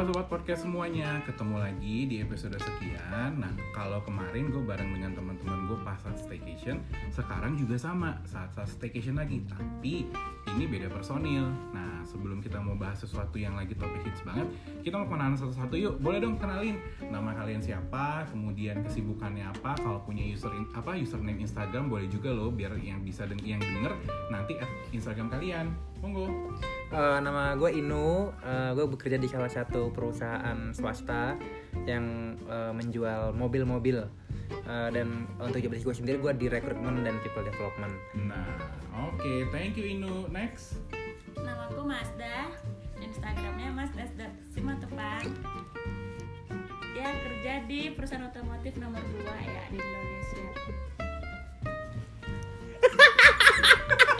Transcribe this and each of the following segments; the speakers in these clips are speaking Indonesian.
sobat-sobat podcast semuanya, ketemu lagi di episode sekian. Nah, kalau kemarin gue bareng dengan teman-teman gue pas saat staycation, sekarang juga sama saat saat staycation lagi, tapi ini beda personil. Nah, sebelum kita mau bahas sesuatu yang lagi topik hits banget, kita mau kenalan satu-satu yuk. Boleh dong kenalin nama kalian siapa, kemudian kesibukannya apa, kalau punya user in- apa username Instagram boleh juga loh, biar yang bisa dan yang denger nanti at Instagram kalian. Monggo. Eh, nama gue Inu, gue bekerja di salah satu perusahaan swasta yang eh, menjual mobil-mobil Eh, dan untuk desk gue sendiri gue di rekrutmen dan people development. Nah, oke, thank you Inu. Next. Nama aku Mazda Instagramnya Mazda Simatupang Ya kerja di perusahaan otomotif nomor 2 ya di Indonesia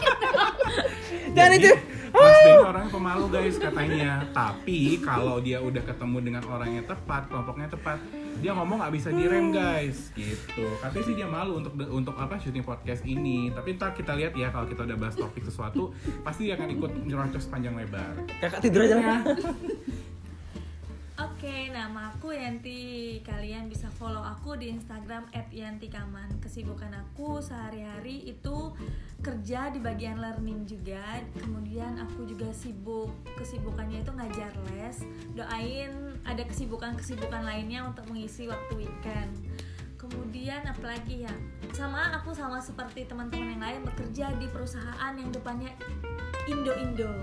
Dan itu- Ben orang pemalu guys katanya. Tapi kalau dia udah ketemu dengan orang yang tepat, kelompoknya tepat, dia ngomong nggak bisa direm guys, gitu. Katanya sih dia malu untuk untuk apa syuting podcast ini. Tapi ntar kita lihat ya kalau kita udah bahas topik sesuatu, pasti dia akan ikut nyerocos panjang lebar. kakak tidur aja lah. Oke, nama aku Yanti. Kalian bisa follow aku di Instagram @yantikaman. Kesibukan aku sehari-hari itu kerja di bagian learning juga. Kemudian aku juga sibuk. Kesibukannya itu ngajar les. Doain ada kesibukan-kesibukan lainnya untuk mengisi waktu weekend. Kemudian apalagi ya? Sama aku sama seperti teman-teman yang lain bekerja di perusahaan yang depannya Indo-Indo.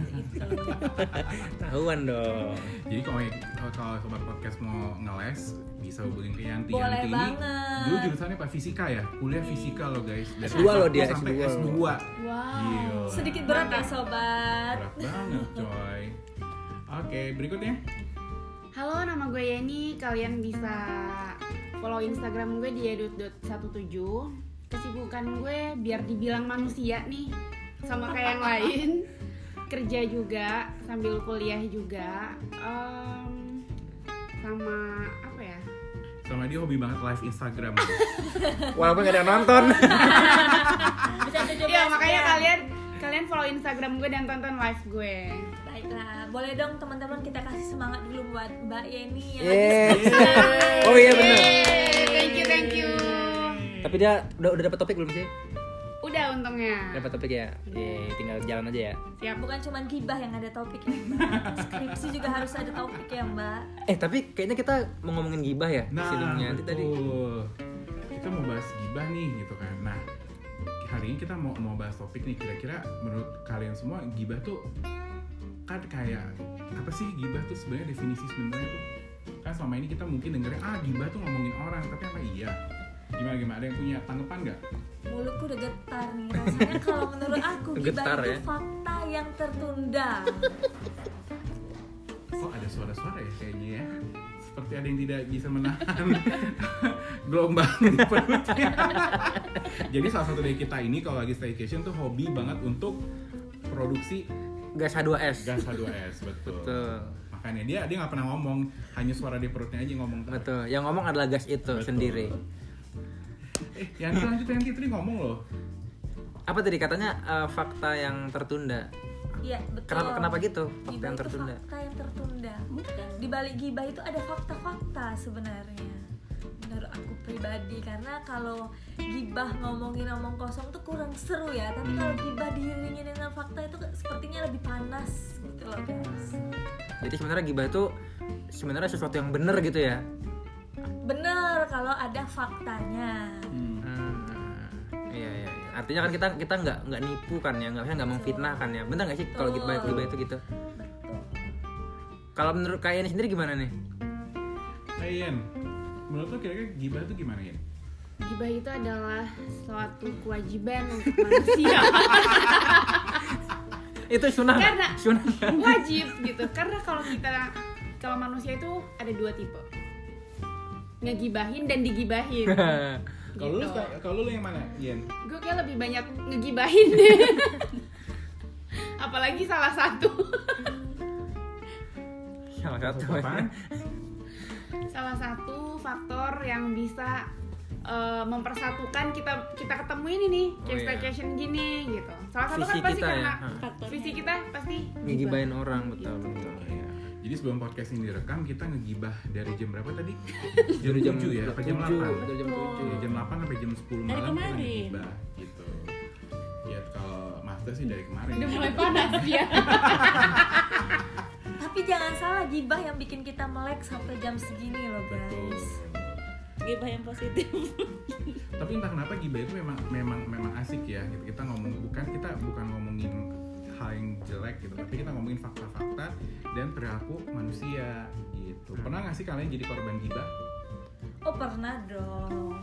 Tahuan dong. Jadi kalau kalau sobat podcast mau ngeles bisa hubungin ke Yanti. Boleh Yanti ini banget. dulu jurusannya apa fisika ya? Kuliah fisika loh guys. Dari S2 loh dia, S1 sampai S2. S2. Wow. Gila. Sedikit berat ya sobat. Berat banget coy. Oke, berikutnya. Halo, nama gue Yeni. Kalian bisa follow Instagram gue di edut.17. Kesibukan gue biar dibilang manusia nih, sama kayak yang lain. Kerja juga sambil kuliah juga. Em, sama apa ya? Sama dia hobi banget live Instagram. Walaupun gak ada yang nonton. Bisa 17 Iya, makanya kalian kalian follow Instagram gue dan tonton live gue. Baiklah, boleh dong teman-teman kita kasih semangat dulu buat Mbak Yeni yang lagi Oh iya benar. Thank you, thank you. Tapi dia udah udah dapat topik belum sih? Udah untungnya. Dapat topik ya. Ye, tinggal jalan aja ya. Siap. Bukan cuma gibah yang ada topik ya Mbak Skripsi juga harus ada topik ya Mbak Eh tapi kayaknya kita mau ngomongin gibah ya Nah, sebelumnya nanti tadi. Kita mau bahas gibah nih gitu kan. Nah, hari ini kita mau mau bahas topik nih kira-kira menurut kalian semua gibah tuh kan kayak apa sih gibah tuh sebenarnya definisi sebenarnya tuh kan selama ini kita mungkin dengernya ah gibah tuh ngomongin orang tapi apa iya gimana gimana ada yang punya tanggapan nggak Mulutku udah getar nih Rasanya kalau menurut aku gibah Getar itu ya. fakta yang tertunda oh ada suara-suara ya kayaknya ya seperti ada yang tidak bisa menahan gelombang di perutnya jadi salah satu dari kita ini kalau lagi staycation tuh hobi banget untuk produksi Gas H2S. gas H2S betul. Betul. makanya dia dia nggak pernah ngomong hanya suara di perutnya aja yang ngomong Betul. Yang ngomong adalah gas itu Betul. sendiri. Eh yang lanjut yang tadi ngomong loh Apa tadi katanya eh, fakta yang tertunda? Iya betul Kenapa kenapa gitu? Fakta Gibah yang itu tertunda. fakta yang tertunda Di balik gibah itu ada fakta-fakta sebenarnya Menurut aku pribadi Karena kalau gibah ngomongin omong kosong tuh kurang seru ya Tapi kalau Hmm. gibah diiringi dengan fakta itu sepertinya lebih panas gitu loh guys Jadi sebenarnya gibah itu sebenarnya sesuatu yang benar gitu ya. Bener kalau ada faktanya Hmm. Hmm, iya iya. iya. Artinya kan kita kita nggak nggak nipu kan ya, nggak nggak memfitnah kan ya. Benar nggak sih kalau gibah Betul. gibah itu gitu? Kalau menurut kalian sendiri gimana nih? Yen, menurut lo kira-kira gibah tuh gimana ya Gibah itu adalah suatu kewajiban untuk manusia. Itu sunnah? Karena- sunnah nggak? Wajib gitu. Karena kalau kita kalau manusia itu ada dua tipe. Ngegibahin dan digibahin. kalau lu Gitu. kalau lu yang mana Yen Gue kayak lebih banyak ngegibahin. Apalagi salah satu. Salah satu. apaan salah satu faktor yang bisa eh, mempersatukan kita kita ketemu ini nih Oh, kayak iya. staycation gini gitu salah satu Visi kan pasti kita ya, karena ha. visi kita pasti Ngegibahin orang betul betul. Iya. Jadi sebelum podcast ini direkam kita ngegibah dari jam berapa tadi? Jam Dari jam 7 ya, apa jam 7, 8? dari jam Oh. 7. Iya, jam 8 sampai jam 10 Dari malam kita kemarin. ngegibah gitu. Ya kalau Master sih dari kemarin. Udah ya. mulai panas dia. Tapi jangan salah gibah yang bikin kita melek sampai jam segini loh Betul. guys. gibah yang positif Tapi entah kenapa gibah itu memang memang memang asik ya. Kita ngomong bukan kita bukan ngomongin yang jelek gitu, tapi kita ngomongin fakta-fakta dan perilaku manusia gitu. Pernah nggak sih kalian jadi korban gibah? Oh pernah dong.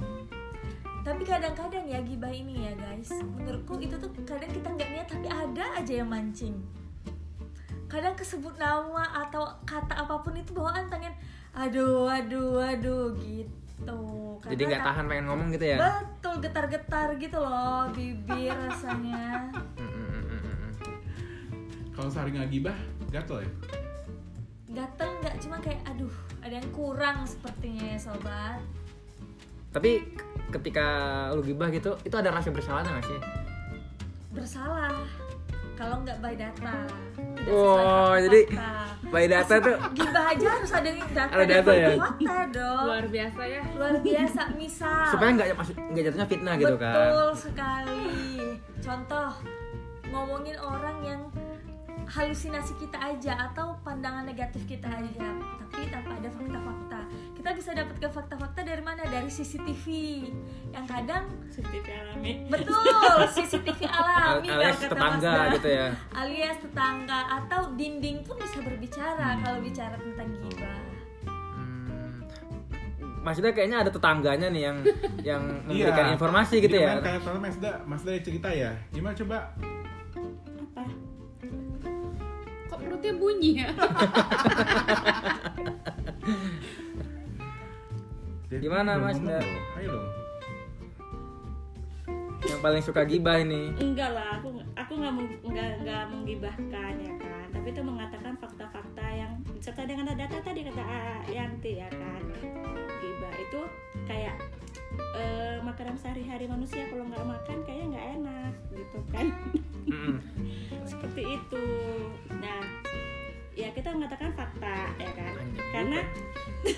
Tapi kadang-kadang ya gibah ini ya guys, menurutku itu tuh kadang kita nggak niat tapi ada aja yang mancing. Kadang kesebut nama atau kata apa pun itu bawaan pengen, aduh, aduh, aduh gitu. Jadi nggak tahan pengen ngomong gitu ya? Betul getar-getar gitu loh bibir rasanya. Kalau sehari nggak gibah, gatel ya? Gatel nggak cuma kayak aduh ada yang kurang sepertinya ya sobat. Tapi ketika lu gibah gitu, itu ada rasa bersalah nggak sih? Bersalah kalau nggak by data. Tidak Wow, sesuai jadi fakta. by data tuh gibah aja harus ada data Ada data ya? fakta dong Luar biasa ya. luar biasa misal supaya nggak masuk nggak jatuhnya fitnah gitu kan? betul sekali contoh ngomongin orang yang halusinasi kita aja atau pandangan negatif kita aja tapi tanpa ada fakta-fakta kita bisa dapatkan fakta-fakta dari mana dari CCTV yang kadang positif alami betul CCTV alami alias kata tetangga Mas gitu ya. alias tetangga atau dinding pun bisa berbicara kalau bicara tentang gibah Hmm, maksudnya kayaknya ada tetangganya nih yang yang Iya. memberikan informasi gitu Jadi ya. Kayak Masda, Masda cerita ya. Gimana coba? apa perutnya bunyi ya? Gimana, belum Mas, ngomong. Ayo dong. Yang paling suka gibah ini. enggak lah aku aku nggak meng- nggak nggak menggibahkan ya kan tapi itu mengatakan fakta-fakta yang serta dengan data tadi kata Yanti ya kan gibah itu kayak eh, makanan sehari-hari manusia kalau nggak makan kayaknya nggak enak gitu kan? Seperti itu. Nah ya kita mengatakan fakta ya kan? Karena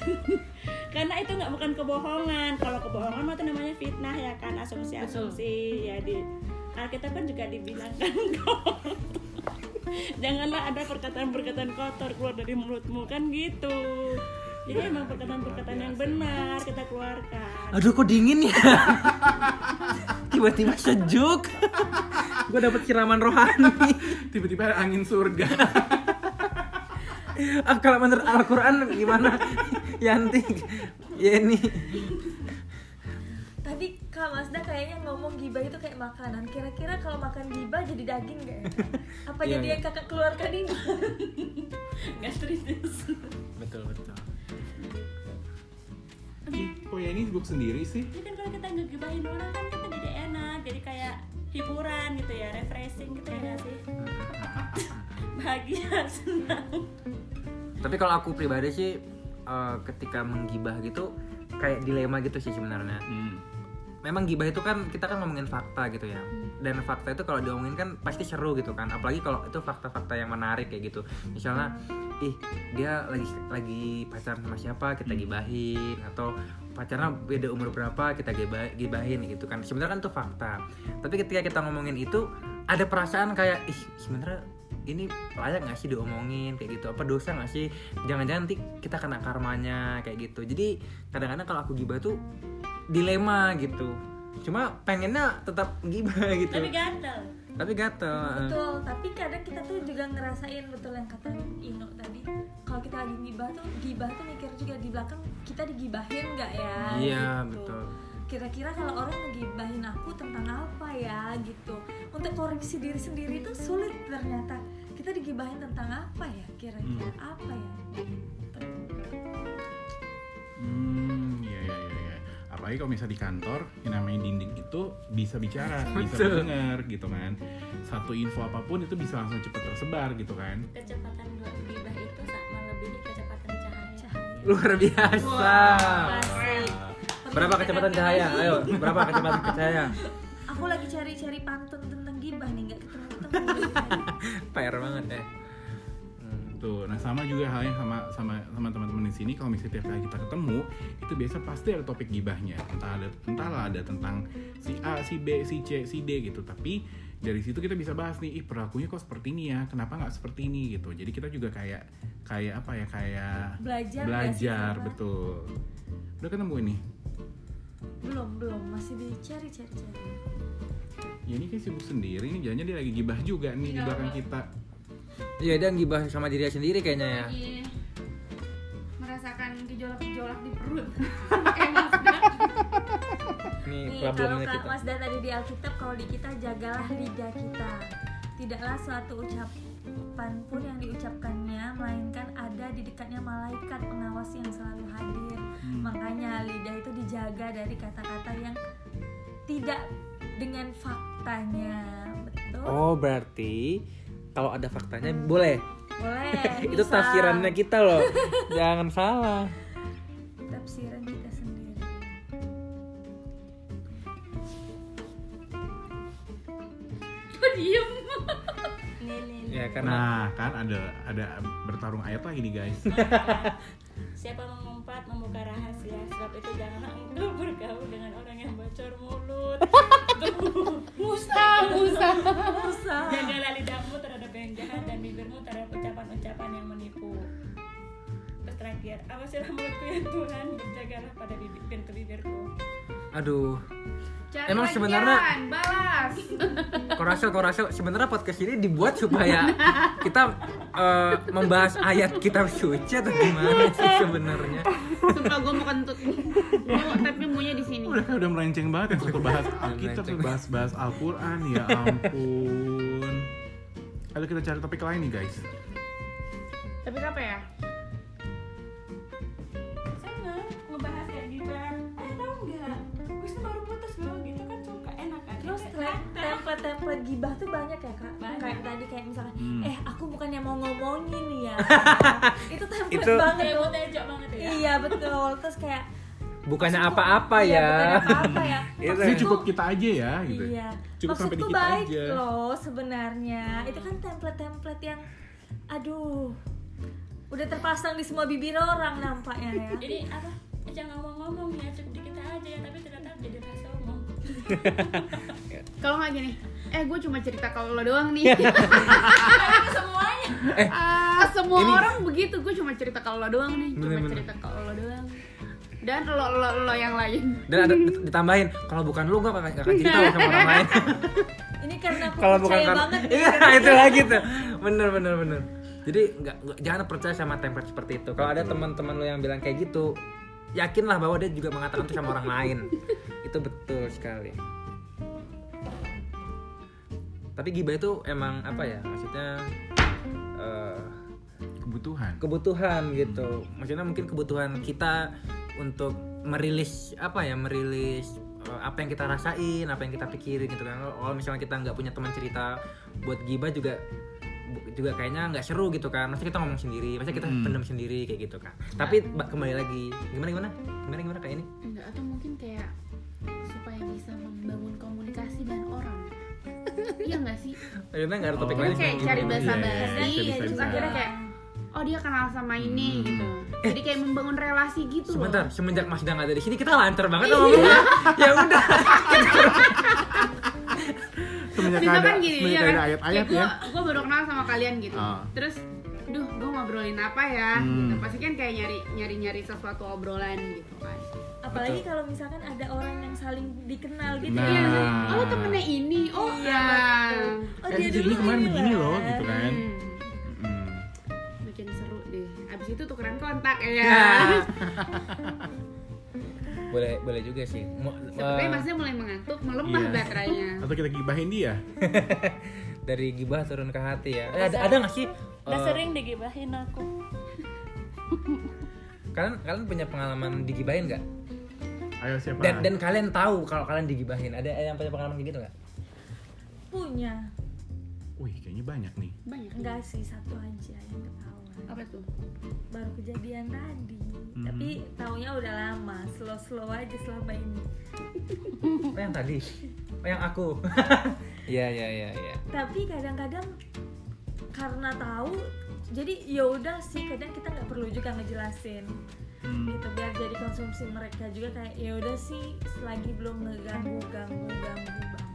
karena itu nggak bukan kebohongan. Kalau kebohongan mah itu namanya fitnah ya kan? Asumsi-asumsi ya di Alkitab kan juga dibilangkan kok janganlah ada perkataan-perkataan kotor keluar dari mulutmu kan gitu jadi emang perkataan-perkataan yang benar kita keluarkan Aduh kok dingin ya. Tiba-tiba sejuk. Gue dapet siraman rohani. Tiba-tiba ada angin surga. Ah, kalau menurut Al-Quran gimana? Yanti, Yeni. Tadi Kak Masda kayaknya ngomong gibah itu kayak makanan. Kira-kira kalau makan gibah jadi daging gak ya? Apa Iya, jadi iya. yang kakak keluarkan ini? gastritis Betul betul. Kok ya ini sibuk sendiri sih? Jadi kan kalau kita ngegibahin orang kan kita jadi enak, jadi kayak hiburan gitu ya, refreshing gitu ya sih? Bahagia, senang. Tapi kalau aku pribadi sih eh, ketika menggibah gitu kayak dilema gitu sih sebenarnya. Hmm. Memang gibah itu kan kita kan ngomongin fakta gitu ya. Dan fakta itu kalau diomongin kan pasti seru gitu kan. Apalagi kalau itu fakta-fakta yang menarik kayak gitu. Misalnya, ih dia lagi lagi pacaran sama siapa kita gibahin atau pacarnya beda umur berapa kita giba- gibahin gitu kan. Sebenarnya kan itu fakta. Tapi ketika kita ngomongin itu ada perasaan kayak ih sebenarnya ini layak nggak sih diomongin kayak gitu apa dosa nggak sih jangan-jangan nanti kita kena karmanya kayak gitu jadi kadang-kadang kalau aku gibah tuh dilema gitu cuma pengennya tetap gibah gitu Tapi gatel. tapi gatel betul, tapi kadang kita tuh juga ngerasain betul yang kata Ino tadi. Kalau kita lagi gibah tuh, gibah tuh mikir juga di belakang kita digibahin nggak ya? iya gitu. betul Kira-kira kalau orang ngegibahin aku tentang apa ya gitu. Untuk koreksi diri sendiri tuh sulit ternyata. Kita digibahin tentang apa ya? Kira-kira apa ya? Gitu. Hmm, Apalagi kalau misalnya di kantor, yang namanya dinding itu bisa bicara, bisa mendengar gitu kan. Satu info apa pun itu bisa langsung cepat tersebar gitu kan. Kecepatan gibah itu sama melebihi kecepatan cahaya. Cahaya. luar biasa Asik. berapa kecepatan cahaya ayo berapa kecepatan cahaya Aku lagi cari-cari pantun tentang gibah nih, nggak ketemu-ketemu. PR banget ya Betul. Nah sama juga halnya sama sama sama teman-teman di sini kalau misalnya tiap kali kita ketemu itu biasa pasti ada topik gibahnya. Entah ada entahlah ada tentang si A, si B, si C, si D gitu. Tapi dari situ kita bisa bahas nih, ih perilakunya kok seperti ini ya, kenapa nggak seperti ini gitu. Jadi kita juga kayak kayak apa ya kayak Belajar belajar sama? betul. Udah ketemu ini? belum belum masih dicari cari cari Ya ini kayak sibuk sendiri nih, jangan dia lagi gibah juga nih di belakang kita. Iya dia gibah sama dirinya sendiri kayaknya ya. lagi merasakan gejolak-gejolak di perut eh Ini Nih, kalau problemnya kita. Masda tadi di Alkitab, kalau di kita jagalah lidah kita. Tidaklah suatu ucapan pun yang diucapkannya, melainkan ada di dekatnya malaikat pengawas yang selalu hadir. Hmm. Makanya lidah itu dijaga dari kata-kata yang tidak dengan faktanya. Betul? Oh berarti kalau ada faktanya boleh. Boleh. Itu bisa. tafsirannya kita loh. Jangan salah. Tafsiran kita sendiri. kok diem Nih, nih, nih. Ya karena Nah kan ada ada bertarung ayat lagi nih guys. Siapa mengumpat membuka rahasia Sebab itu janganlah engkau bergaul dengan orang yang bocor mulut Musa Musa Musa. Jagalah lidahmu terhadap yang jahat Dan bibirmu terhadap ucapan-ucapan yang menipu Terus terakhir Awasilah mulutku ya Tuhan Berjagalah pada bibir, pintu bibirku aduh. Cari Emang sebenarnya- balas Korasel Korasel sebenarnya podcast ini dibuat supaya kita eh, membahas ayat kitab suci atau gimana sih sebenarnya? sumpah gue mau kentut Mau, tapi maunya di sini Udah udah melenceng banget yang satu bahas Alkitab, Melenceng satu bahas bahas Al-Quran ya ampun. Ayo kita cari topik lain nih guys. tapi apa ya Kayak- template-template gibah tuh banyak ya kak? Banyak. Kayak tadi kayak misalkan, Hmm. eh aku bukan yang mau ngomongin ya. itu template Itu- banget Kayak tuh. banget ya Iya betul. Terus kayak Bukannya apa-apa iya, ya. bukannya apa-apa ya. Itu. Ini Maksudku- cukup kita aja ya gitu. Iya. Cukup sampai di kita baik aja. loh sebenarnya. Itu kan template-template yang, aduh, udah terpasang di semua bibir orang nampaknya ya. Jadi apa Jangan ngomong-ngomong ya Cukup di kita aja ya Tapi ternyata jadi kalau nggak gini eh gue cuma cerita kalau lo doang nih ke semuanya Ah, semua ini- orang begitu gue cuma cerita kalau lo doang nih cuma cerita kalau lo doang dan lo lo lo yang lain Dan ada ditambahin kalau bukan lu gak akan, gak akan cerita sama orang lain. Ini karena aku kalau bukan percaya kan banget. Iya, itu lagi tuh. Bener bener bener. Jadi nggak nggak- jangan percaya sama template seperti itu. Kalau ada teman-teman lo yang bilang kayak gitu, yakinlah bahwa dia juga mengatakan itu sama orang lain. itu betul sekali. Tapi gibah itu emang apa ya? Maksudnya eh, Kebutuhan. kebutuhan gitu. Maksudnya mungkin kebutuhan kita untuk merilis apa ya? Merilis eh, apa yang kita rasain, apa yang kita pikirin gitu kan. Kalau misalnya kita nggak punya teman cerita buat gibah juga juga kayaknya nggak seru gitu kan. Maksudnya kita ngomong sendiri, maksudnya kita Hmm. pendam sendiri kayak gitu kan. Tapi ba- kembali lagi, gimana gimana? Gimana gimana kayak ini? enggak atau mungkin kayak supaya bisa membangun komunikasi dengan orang iya nggak sih Akhirnya nggak ada topik Oh, lain. kayak cari bahasa Iya, basi iya, bisa, terus bisa. akhirnya kayak oh dia kenal sama ini Hmm. gitu jadi kayak membangun relasi gitu loh. Sebentar, semenjak Mas Dang ada di sini kita lancar banget ngomongnya. ya udah. Semenjak ada, misalkan gini semenjak ya ada kan ayat-ayat gue ya. gue kenal sama kalian gitu Ah. terus duh gue ngobrolin apa ya Hmm. gitu pasti kan kayak nyari nyari nyari sesuatu obrolan gitu kan Apalagi kalau misalkan ada orang yang saling dikenal gitu Nah. ya. oh temennya ini oh Iya, ya betul. Oh, Eh, dia dulu ini kemarin ini begini lah. loh gitu kan. Hmm, Hmm. bikin seru deh abis itu tukeran kontak ya Ya. boleh boleh juga sih. Sepertinya eh, masnya mulai mengantuk melemah Iya. baterainya Atau kita gibahin dia. dari gibah turun ke hati ya. Eh, ada ada nggak sih? Udah eh, sering digibahin aku Kalian kalian punya pengalaman digibahin nggak? Ayo siapa? Dan dan kalian tahu kalau kalian digibahin. Ada yang punya pengalaman kayak gitu nggak? Punya. Wih, kayaknya banyak nih. banyak Enggak sih, satu aja yang ketahuan. apa tuh Baru kejadian tadi. Hmm. Tapi taunya udah lama, slow-slow aja selama ini. Oh yang tadi. Yang aku. Iya iya iya iya. Tapi kadang-kadang karena tahu jadi ya udah sih kadang kita nggak perlu juga ngejelasin Hmm. gitu biar jadi konsumsi mereka juga kayak ya udah sih selagi belum ngeganggu ganggu ganggu banget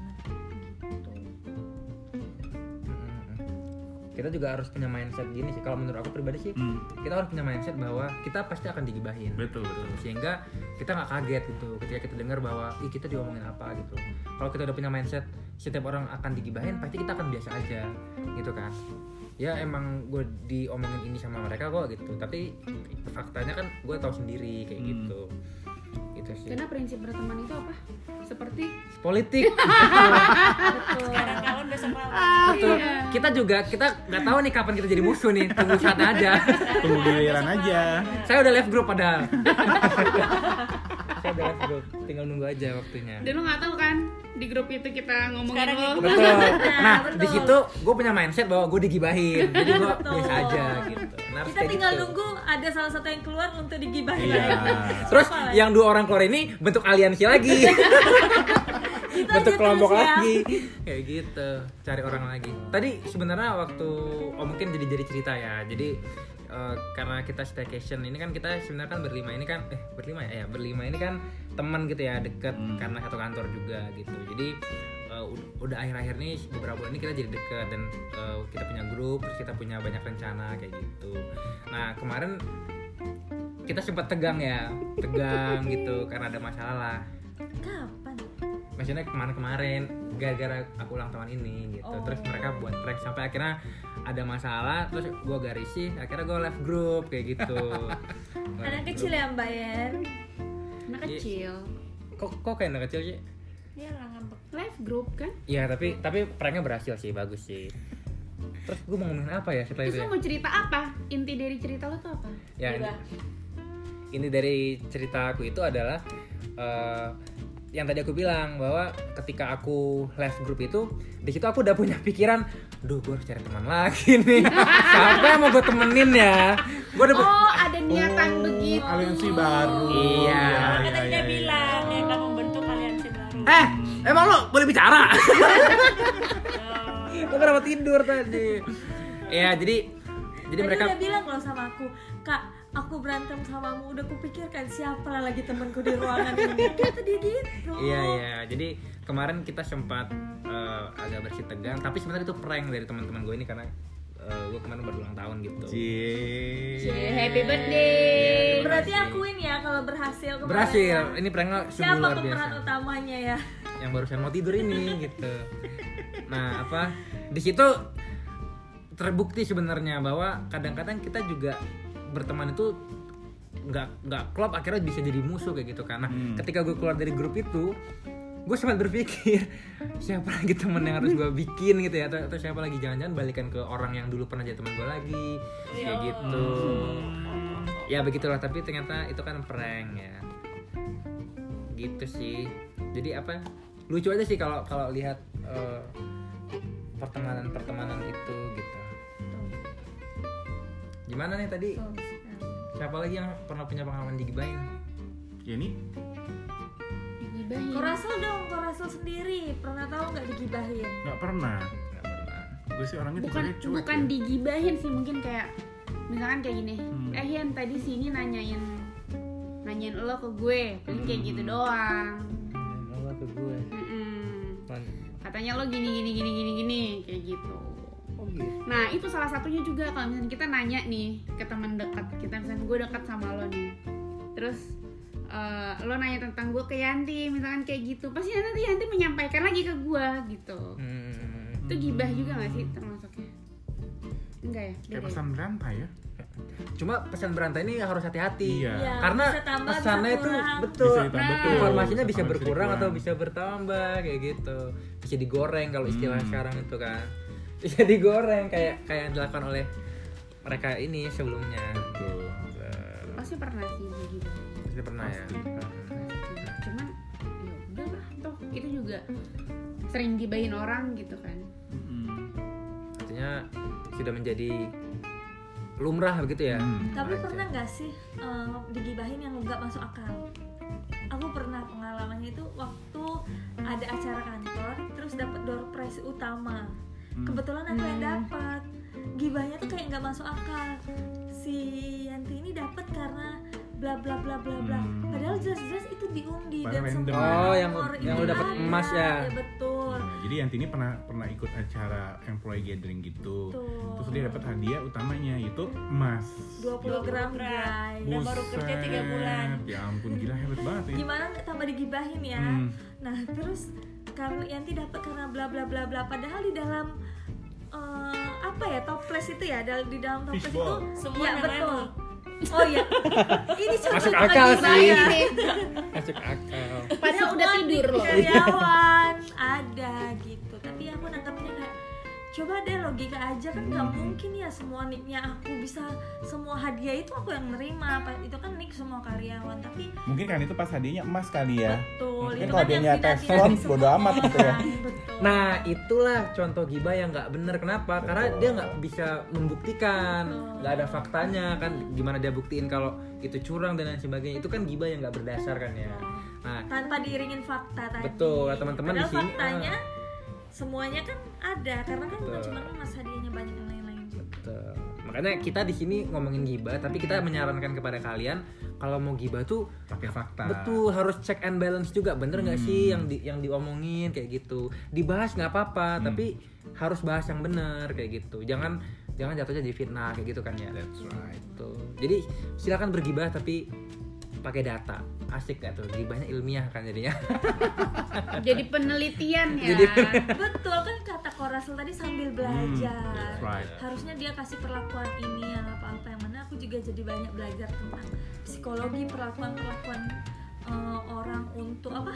kita juga harus punya mindset gini sih. Kalau menurut aku pribadi sih Hmm. kita harus punya mindset bahwa kita pasti akan digibahin. Betul betul. sehingga kita nggak kaget gitu ketika kita dengar bahwa ih kita diomongin apa gitu. Kalau kita udah punya mindset setiap orang akan digibahin pasti kita akan biasa aja gitu kan. Ya emang gue diomongin ini sama mereka kok gitu. Tapi faktanya kan gue tahu sendiri kayak Hmm. gitu gitu sih. Karena prinsip berteman itu apa? Seperti politik. Betul. Sekarang kawan besok lawan betul. Iya. kita juga kita nggak tahu nih kapan kita jadi musuh nih. Tunggu saat aja Tunggu giliran aja. saya udah left group padahal. Saya udah left group. Tinggal nunggu aja waktunya. Dan lo nggak tahu kan di grup itu kita ngomongin Sekarang lo. betul. nah betul. di situ gue punya mindset bahwa gue digibahin. Jadi gue biasa aja gitu harus kita kayak tinggal gitu. nunggu ada salah satu yang keluar untuk digibahin Iya. terus lagi? yang dua orang keluar ini bentuk aliansi lagi Gitu bentuk kelompok terus ya. lagi kayak gitu cari orang lagi tadi sebenarnya waktu oh mungkin jadi jadi cerita ya jadi eh, karena kita staycation ini kan kita sebenarnya kan berlima ini kan eh berlima ya, ya berlima ini kan teman gitu ya deket Hmm. karena satu kantor juga gitu jadi ud- udah akhir-akhir nih beberapa bulan ini kita jadi deket dan eh, kita punya grup terus kita punya banyak rencana kayak gitu. Nah kemarin kita sempat tegang ya tegang gitu karena ada masalah kapan? Maksudnya kemarin-kemarin gara-gara aku ulang tahun ini gitu. Oh. terus mereka buat prank sampai akhirnya ada masalah terus gue risih akhirnya gue left group kayak gitu. Anak group. kecil ya mbak Yen? Anak kecil. kok kok kayak anak kecil sih? Dia lah Live group kan? Iya tapi tapi pranknya berhasil sih bagus sih terus gue mau ngomongin apa ya setelah Terus itu lo ya? mau cerita apa? Inti dari cerita lo tuh apa? ya ini, ini dari cerita aku itu adalah eh, yang tadi aku bilang bahwa ketika aku left group itu di situ aku udah punya pikiran, duh gue harus cari teman lagi nih. Siapa yang mau gue temenin ya? Gue udah Oh, ada niatan begitu. Aliansi baru. Iya. kan tadi dia bilang ya kan membentuk aliansi baru eh emang lo boleh bicara? Lo kenapa tidur tadi? Ya jadi jadi Tadi mereka udah bilang loh sama aku kak aku berantem samamu udah kupikirkan siapa lah lagi temanku di ruangan ini kata dia gitu Iya iya, jadi kemarin kita sempat eh, agak bersih tegang, tapi sebenarnya itu prank dari teman-teman gue ini karena gue kemarin baru ulang tahun gitu. Cie. Happy birthday. berarti akuin ya kalau berhasil kemarin Berhasil, ya. ini pranknya sungguh siapa luar pemeran utamanya ya Yang barusan mau tidur ini gitu. Nah apa? Di situ terbukti sebenarnya bahwa kadang-kadang kita juga berteman itu nggak nggak klop akhirnya bisa jadi musuh kayak gitu karena Hmm. ketika gue keluar dari grup itu gue sempat berpikir siapa lagi temen yang harus gue bikin gitu ya. Atau, atau siapa lagi? Jangan-jangan balikan ke orang yang dulu pernah jadi teman gue lagi kayak gitu. Ya begitulah. Tapi ternyata itu kan prank ya. Gitu sih. Jadi apa lucu aja sih kalau kalau lihat eh, pertemanan pertemanan itu gitu. Gimana nih tadi? Siapa? Lagi yang pernah punya pengalaman digibahin Ya ini Digibahin. Kau Rasul dong, kau Rasul sendiri? Pernah tahu nggak digibahin? nggak pernah. nggak pernah. Gue sih orangnya bukan cuek bukan ya. digibahin sih mungkin kayak misalkan kayak gini. Hmm. eh Yan tadi sini nanyain nanyain lo ke gue. Paling kayak gitu doang Ke gue. Man- katanya lo gini gini gini gini gini kayak gitu oh gitu nah itu salah satunya juga kalau misalnya kita nanya nih ke teman dekat kita misalnya gue dekat sama lo nih terus eh, lo nanya tentang gue ke Yanti misalkan kayak gitu pasti nanti Yanti menyampaikan lagi ke gue gitu Hmm. itu gibah juga gak sih termasuknya enggak ya Kayak ya? pesan berantai ya. Cuma pesan berantai ini harus hati-hati. Iya. Iya, karena tambah, pesannya itu betul. Bisa ditambah Nah. informasinya bisa berkurang atau bisa bertambah kayak gitu. Bisa digoreng kalau istilah Hmm. sekarang itu kan. Bisa digoreng kayak kayak yang dilakukan oleh mereka ini sebelumnya. Betul. pasti pernah sih begitu pasti pernah ya? Cuman ya udah lah toh itu juga sering gibahin orang gitu kan. Mm-mm. artinya sudah menjadi lumrah begitu ya Hmm. Tapi Aja. pernah nggak sih eh, digibahin yang nggak masuk akal? Aku pernah pengalamannya itu waktu ada acara kantor, terus dapat door prize utama. Hmm. Kebetulan aku yang Hmm. dapat. gibahnya tuh kayak nggak masuk akal si Yanti ini dapat karena bla bla bla bla bla Hmm. padahal jelas-jelas itu diundi dan Padahal random. semua Oh, yang- yang itu dapet ada. emas ya? betul Nah, jadi Yanti ini pernah pernah ikut acara employee gathering gitu. Betul. Terus dia dapat hadiah utamanya yaitu emas. 20 gram gram. guys Dan baru kerja tiga bulan. Ya ampun gila hebat banget ya. gimana nggak tambah digibahin ya Hmm. nah terus karena Yanti dapat karena bla bla bla bla padahal di dalam eh, apa ya toples itu ya di dalam toples Fishball. itu Semua ya betul. Oh iya ini Masuk akal sih. ya. Masuk akal. Padahal udah tidur loh. karyawan ada gitu tapi aku nangkapnya coba deh logika aja kan nggak Hmm. mungkin ya semua nicknya aku bisa semua hadiah itu aku yang nerima Apa- itu kan nick semua karyawan tapi Mungkin kan itu pas hadiahnya emas kali ya. betul Mungkin itu kalau kan dia yang nyata tidak-tidak Teflon, bodo amat gitu ya. betul Nah itulah contoh gibah yang nggak bener kenapa? Karena Betul. dia nggak bisa membuktikan, nggak ada faktanya kan. Gimana dia buktiin kalau itu curang dan lain sebagainya? Itu kan gibah yang nggak berdasar kan ya. Nah tanpa diiringin fakta tadi Betul, teman-teman di sini, faktanya semuanya kan ada karena kan bukan cuma emas hadiahnya banyak yang lain-lain juga Betul. Makanya kita di sini ngomongin gibah, tapi kita menyarankan kepada kalian kalau mau gibah tuh Pakai fakta. betul harus check and balance juga, bener nggak Hmm. sih yang di, yang diomongin kayak gitu. Dibahas nggak apa-apa, Hmm. tapi harus bahas yang bener kayak gitu. Jangan jangan jatuhnya jadi fitnah kayak gitu kan ya. That's right. Tuh. Jadi silakan bergibah tapi pakai data. Asik gak tuh? Gibahnya ilmiah kan jadinya. Jadi penelitian ya. Jadi- betul kan kata Korasel tadi sambil belajar that's right. harusnya dia kasih perlakuan ini yang apa-apa yang mana aku juga jadi banyak belajar tentang psikologi perlakuan-perlakuan eh, orang untuk apa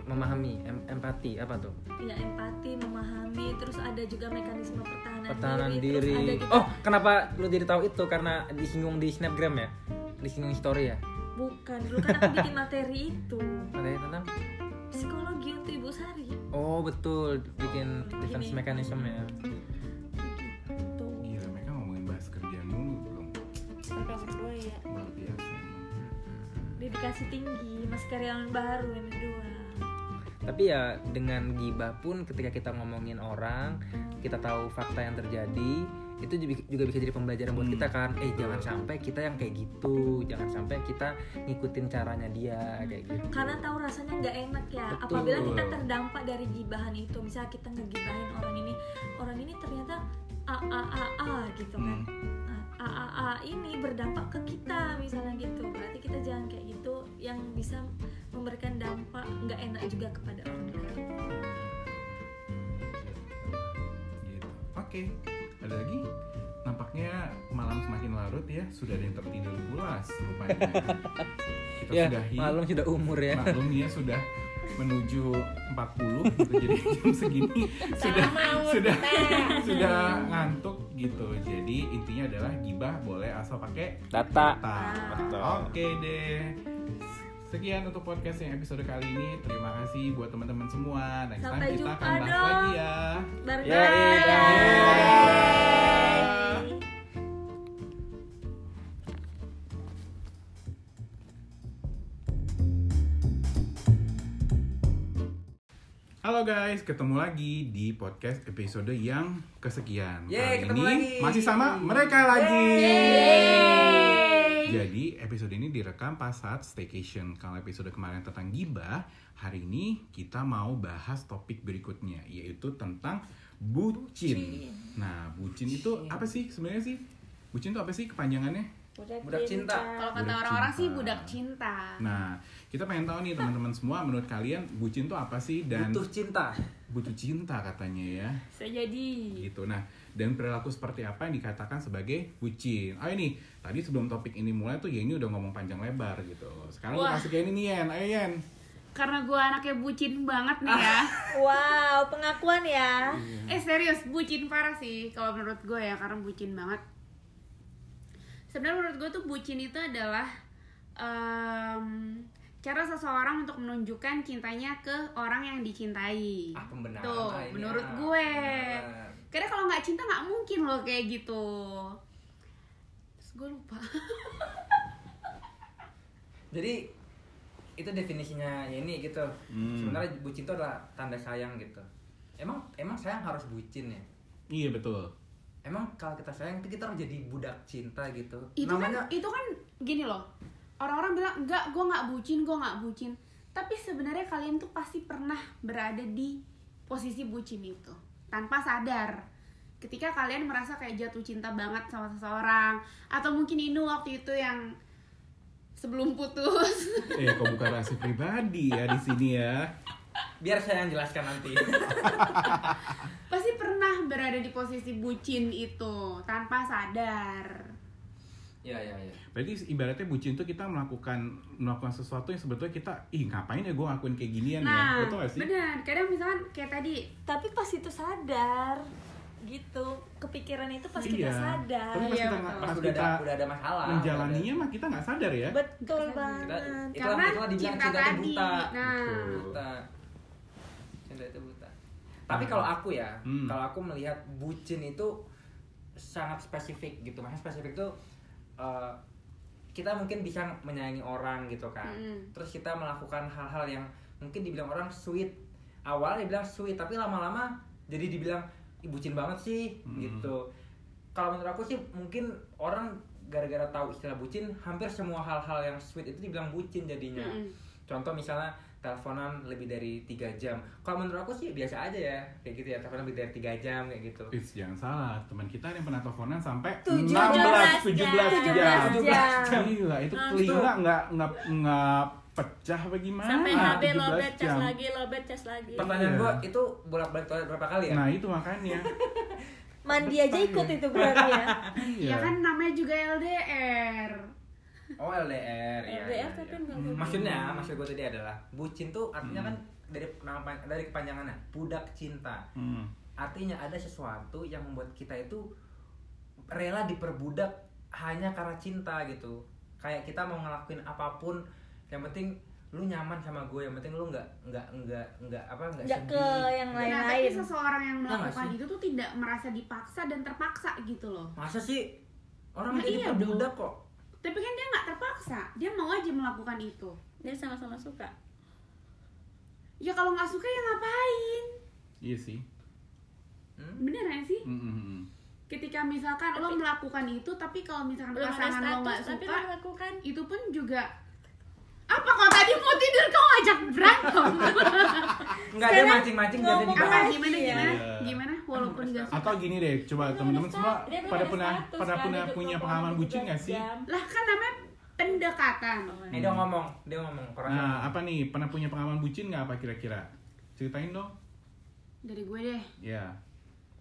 Memahami, em- empati apa tuh? ya empati memahami terus ada juga mekanisme pertahanan, Pertahanan diri. ada juga Oh, kenapa lu jadi tahu itu? Karena disinggung di snapgram ya? Disinggung story ya? bukan dulu kan aku bikin materi itu Materi tentang psikologi untuk ibu Sari Oh betul, bikin defense Ini. mechanism ya. tuh Gila mereka ngomongin bahas kerjaan mulu belum. mereka berdua ya Luar biasa dedikasi tinggi masih karyawan baru yang kedua Tapi ya dengan gibah pun ketika kita ngomongin orang, kita tahu fakta yang terjadi, itu juga- bisa jadi pembelajaran buat Hmm. kita kan. Eh jangan sampai kita yang kayak gitu, jangan sampai kita ngikutin caranya dia kayak gitu. karena tahu rasanya nggak enak ya Betul. apabila kita terdampak dari gibahan itu misalnya kita ngegibahin orang ini orang ini ternyata a a a a gitu kan Hmm. A a a ini berdampak ke kita misalnya gitu berarti kita jangan kayak gitu yang bisa memberikan dampak nggak enak juga kepada orang lain Oke, ada lagi? Nampaknya malam semakin larut ya, sudah ada yang tertidur pulas rupanya. Kita Ya, sudahi. maklum sudah umur ya. Maklum ya sudah menuju 40 gitu. Jadi jam segini sudah sudah sudah ngantuk gitu. Jadi intinya adalah gibah boleh asal pakai Data. data. Oke deh. Sekian untuk podcast yang episode kali ini. Terima kasih buat teman-teman semua. Next Sampai time kita jumpa akan bahas dong. lagi ya. Bye guys, ketemu lagi di podcast episode yang kesekian. Yeay, Kali ini lagi. masih sama mereka lagi. Jadi episode ini direkam pas saat staycation. Kalau episode kemarin tentang gibah, hari ini kita mau bahas topik berikutnya yaitu tentang bucin. Nah, bucin itu apa sih sebenarnya sih? Bucin itu apa sih kepanjangannya? Budak cinta. Kalau kata Budak orang-orang cinta. sih budak cinta. Nah, kita pengen tahu nih teman-teman semua menurut kalian bucin itu apa sih? Dan Butuh cinta. butuh cinta katanya ya. Saya jadi. Gitu. Nah dan perilaku seperti apa yang dikatakan sebagai bucin? Oh ini tadi sebelum topik ini mulai tuh Yeni udah ngomong panjang lebar gitu. Sekarang gue Wah. kasih Yeni nih Yen. Ayo Yen. Karena gue anaknya bucin banget nih ya. wow pengakuan ya. Eh serius, bucin parah sih kalau menurut gue ya, karena bucin banget. Sebenarnya menurut gue tuh bucin itu adalah em, cara seseorang untuk menunjukkan cintanya ke orang yang dicintai. Ah, pembenaran Tuh, ini, menurut ah, gue. pembenaran. Karena kalau nggak cinta nggak mungkin loh kayak gitu. Terus gue lupa. Jadi itu definisinya ya ini gitu. Hmm. Sebenarnya bucin itu adalah tanda sayang gitu. Emang emang sayang harus bucin ya? iya betul emang kalau kita sayang itu kita harus jadi budak cinta gitu itu namanya kan itu kan gini loh orang-orang bilang enggak gue nggak bucin gue nggak bucin. Tapi sebenarnya kalian tuh pasti pernah berada di posisi bucin itu tanpa sadar. Ketika kalian merasa kayak jatuh cinta banget sama seseorang atau mungkin Inu waktu itu yang sebelum putus. Eh, kok bukan rahasia pribadi ya di sini ya? biar saya yang jelaskan nanti. Pasti pernah berada di posisi bucin itu tanpa sadar ya ya ya. Berarti ibaratnya bucin tuh kita melakukan melakukan sesuatu yang sebetulnya kita ih ngapain ya gue ngakuin kayak ginian nah ya? Betul gak sih? benar. Kadang misalkan kayak tadi tapi pas itu sadar gitu. Kepikiran itu pas kita Iya. sadar. Tapi pas Iya, kita betul. pas udah kita ada udah ada masalah menjalaninya mah kita nggak sadar ya? betul Kita- banget. Kita, itulah, karena itulah dibilang cinta cinta, itu tadi. buta. Nah. Buta cinta. Itu buta. Tapi kalau aku ya Hmm. kalau aku melihat bucin itu sangat spesifik gitu. Maksudnya spesifik itu eh, kita mungkin bisa menyayangi orang gitu kan Mm-mm. terus kita melakukan hal-hal yang mungkin dibilang orang sweet awalnya dibilang sweet tapi lama-lama jadi dibilang "Ih, bucin banget sih Hmm. gitu kalau menurut aku sih mungkin orang gara-gara tahu istilah bucin hampir semua hal-hal yang sweet itu dibilang bucin jadinya Mm-mm. contoh misalnya teleponan lebih dari tiga jam kalau menurut aku sih biasa aja ya kayak gitu ya teleponan lebih dari tiga jam kayak gitu Is, jangan salah, teman kita ada yang pernah teleponan sampai 17 16, 17 jam. jam. 17 jam. Gila, itu Ah, telinga nggak nggak nggak pecah apa gimana? sampai 17 lobet cas jam. lagi lobet cas lagi pertanyaan Iya. gua itu bolak-balik toilet berapa kali ya Nah itu makanya. mandi aja ikut itu berarti ya ya kan namanya juga LDR oh LDR ya, LDR ya, tapi ya. nggak bucin. maksudnya maksud gue tadi adalah bucin tuh artinya Hmm. kan dari nama dari kepanjangannya budak cinta Hmm. artinya ada sesuatu yang membuat kita itu rela diperbudak hanya karena cinta gitu kayak kita mau ngelakuin apa pun yang penting lu nyaman sama gue yang penting lu nggak nggak nggak nggak apa nggak Nggak sedih ke yang nggak- nah tapi Lain-lain. seseorang yang Iya melakukan itu tuh tidak merasa dipaksa dan terpaksa gitu loh masa sih orang Nah, iya perbudak kok tapi kan dia nggak terpaksa. Dia mau aja melakukan itu. Dia sama-sama suka. Ya kalau nggak suka ya ngapain? Iya sih. Hmm? bener gak sih? Hmm, hmm, ketika misalkan lo melakukan itu tapi kalau misalkan pasangan lo nggak status tapi suka lo melakukan itu pun juga apa kok tadi mau tidur? Kau ngajak berantem. Nggak dia mancing-mancing jadi apa? Gimana gimana? Iya. gimana? Walaupun nggak suka. Atau gini deh, coba teman-teman semua ada pada ada pernah pada kan, pernah hidup punya pengalaman 17 bucin gak sih? lah kan namanya pendekatan. Nih dia ngomong dia ngomong Nah, apa nih? Pernah punya pengalaman bucin nggak apa kira-kira? Ceritain dong. dari gue deh. Ya,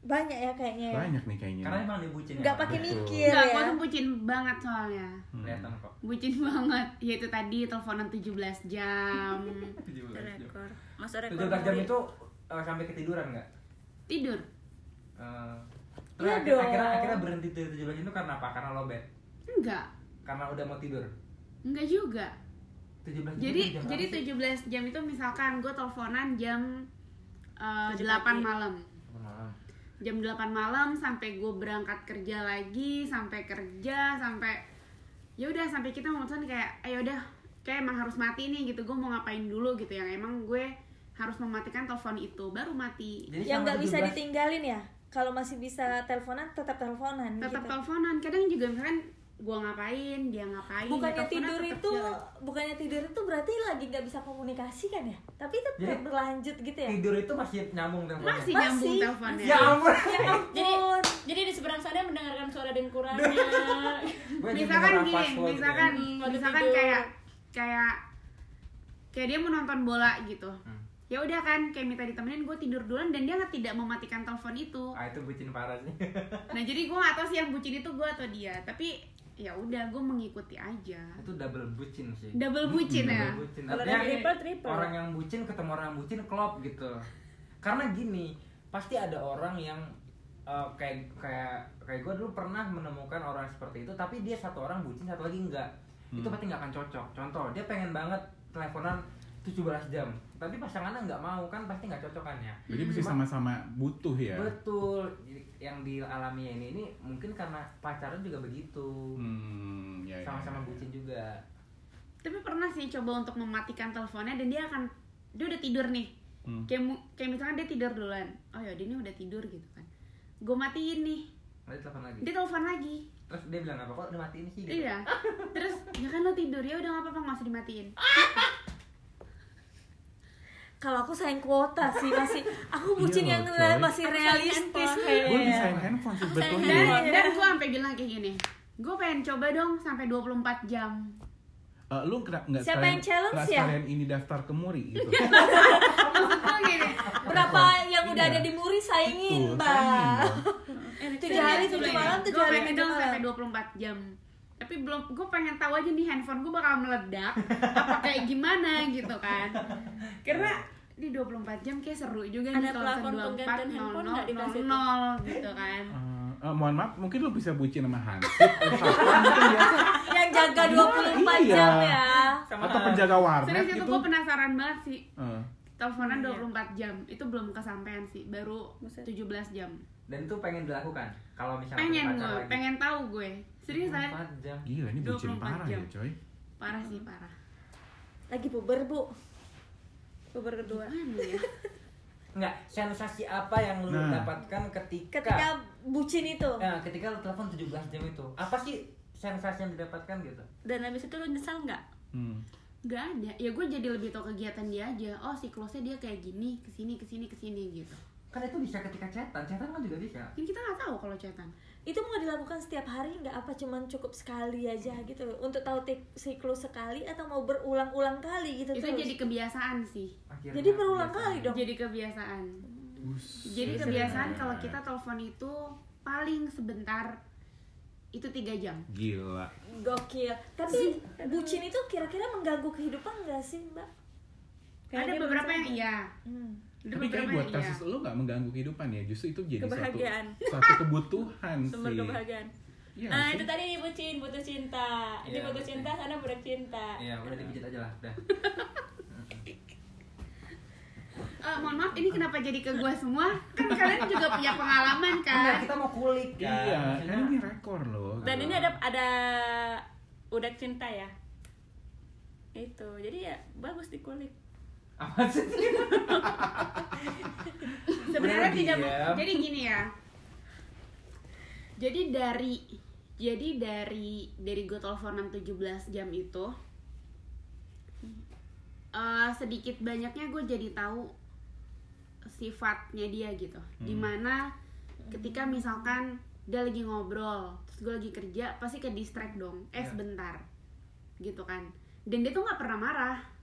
banyak ya kayaknya ya banyak nih kayaknya. karena emang dia bucin ya nggak pakai Betul. mikir Enggak, ya gue tuh bucin banget soalnya Hmm. kelihatan kok Bucin banget Yaitu tadi teleponan 17 jam Itu rekor masa rekor 17 jam itu eh, sampai ketiduran nggak? Tidur Eh, terus Iya akhir- dong. akhirnya akhirnya berhenti dari 17 jam itu karena apa? Karena lobet. Enggak Karena udah mau tidur. Enggak juga 17 jam. Jadi itu jam jadi berapa sih? 17 jam itu misalkan gue teleponan jam uh, 8 Tujuh pagi. malam Malam. Jam 8 malam sampai gue berangkat kerja lagi Sampai kerja sampai ya udah sampai kita memutuskan kayak ayo udah kayak emang harus mati nih gitu. Gue mau ngapain dulu? gitu. Yang emang gue harus mematikan telepon itu baru mati. Jadi yang nggak bisa 17 ditinggalin ya? Kalau masih bisa teleponan tetap teleponan tetap gitu. teleponan. Kadang juga misalkan gue ngapain dia ngapain bukannya tidur tetap itu jalan. bukannya tidur itu berarti lagi nggak bisa komunikasi kan ya tapi tetap Jadi- berlanjut gitu ya Tidur itu masih nyambung teleponnya. masih Masih. nyambung teleponnya Ya ampun. ya jadi ampun jadi di seberang sana mendengarkan suara dengkurannya Gua jadi misalkan gini password misalkan ya. Hmm, waktu misalkan tidur. kayak kayak kayak dia mau nonton bola gitu Hmm. ya udah kan kayak minta ditemenin gue tidur duluan dan dia nggak tidak mematikan telepon itu Ah itu bucin parah sih. nah jadi gue nggak tahu sih yang bucin itu gue atau dia tapi ya udah gue mengikuti aja itu double bucin sih. double bucin ya Double bucin. Artinya triple, triple. orang yang bucin ketemu orang yang bucin klop gitu. Karena gini, pasti ada orang yang eh, kayak kayak kayak gue dulu pernah menemukan orang seperti itu, tapi dia satu orang bucin, satu lagi enggak. Itu Hmm. pasti nggak akan cocok. Contoh, dia pengen banget teleponan 17 jam, tapi pasangannya nggak mau kan pasti nggak cocok kan ya. Jadi mesti sama-sama butuh ya. Betul, Jadi yang dialami ini ini mungkin karena pacaran juga begitu, Hmm, ya, ya, sama-sama ya. bucin juga. tapi pernah sih coba untuk mematikan teleponnya dan dia akan dia udah tidur nih Hmm. kayak kayak misalkan dia tidur duluan oh ya dia ini udah tidur gitu kan gue matiin nih Nanti telepon lagi. dia telepon lagi Terus dia bilang apa kok udah matiin sih? Gitu. iya terus ya kan lo tidur ya udah nggak apa-apa nggak usah dimatiin Kalau aku sayang kuota sih masih aku bucin Iya yang coy. masih realistis gue bisa kayak. handphone sih sayang betulnya dan Iya. dan gue sampai bilang kayak gini gue pengen coba dong sampai 24 jam Eh, lu kena nggak Siapa sekalian- yang challenge ya? sekalian ini daftar ke Muri gitu gini Berapa yang udah Iya. ada di Muri saingin, Mbak. dong. Tujuh hari tujuh malam, tujuh gue hari pengen tujuh dong malam. sampai 24 jam tapi belum gue pengen tahu aja nih handphone gue bakal meledak apa kayak gimana gitu kan karena di 24 jam kayak seru juga Ada nih kalau plafon penggantian handphone nggak di kelas itu? 24 gitu kan Eh, eh, mohon maaf, mungkin lu bisa bucin sama Hansip Yang jaga 24 Iya. jam ya. Sama atau penjaga warnet serius itu gitu. gue penasaran banget sih Eh, teleponan Iya. 24 jam itu belum kesampaian sih baru Buset. 17 jam Dan itu pengen dilakukan. Kalau misalnya pengen gue lagi. pengen tahu gue serius saya 24 jam. Gila ini bucin 24 parah jam. ya coy parah sih parah Lagi puber, Bu. Puber kedua. Ya Enggak, sensasi apa yang lu Nah. dapatkan ketika Ketika bucin itu. Nah, ketika lu telepon 17 jam itu. Apa sih sensasi yang didapatkan gitu? Dan habis itu lu nyesal nggak? Hmm. Gak ada ya gue jadi lebih tahu kegiatan dia aja oh siklusnya dia kayak gini ke sini ke sini ke sini gitu Kan itu bisa ketika chatan, chatan kan juga bisa. ini kita nggak tahu kalau chatan Itu mau dilakukan setiap hari nggak apa cuman cukup sekali aja gitu untuk tahu siklus sekali atau mau berulang-ulang kali gitu itu terus. jadi kebiasaan sih Akhirnya Jadi berulang kebiasaan. kali dong. jadi kebiasaan Bus. jadi kebiasaan kalau kita telepon itu paling sebentar itu tiga jam Gila. Gokil. Tapi bucin itu kira-kira mengganggu kehidupan nggak sih, Mbak? ada dia beberapa yang iya Hmm. Tapi kayak buat kasus lu gak mengganggu kehidupan ya Justru itu jadi Kebahagiaan. satu, satu kebutuhan Sumber sih kebahagiaan. Iya nah, itu tadi nih bucin, butuh cinta. Ini Iya, butuh cinta, sana budak cinta. Iya, udah dipijit aja lah, udah. Eh, mohon maaf ini kenapa jadi ke gua semua kan kalian juga punya pengalaman Enggak, kan kita mau kulik kan. Iya, kan ini rekor loh Dan gitu. ini ada ada udah cinta ya. Itu. Jadi ya bagus dikulik. Apa sih? sebenarnya tidak jadi gini ya. Jadi dari jadi dari dari gue teleponan 17 jam itu eh, sedikit banyaknya gue jadi tahu sifatnya dia gitu. Di mana ketika misalkan dia lagi ngobrol terus gue lagi kerja pasti ke distract dong. Eh Iya. sebentar. Gitu kan. Dan dia tuh nggak pernah marah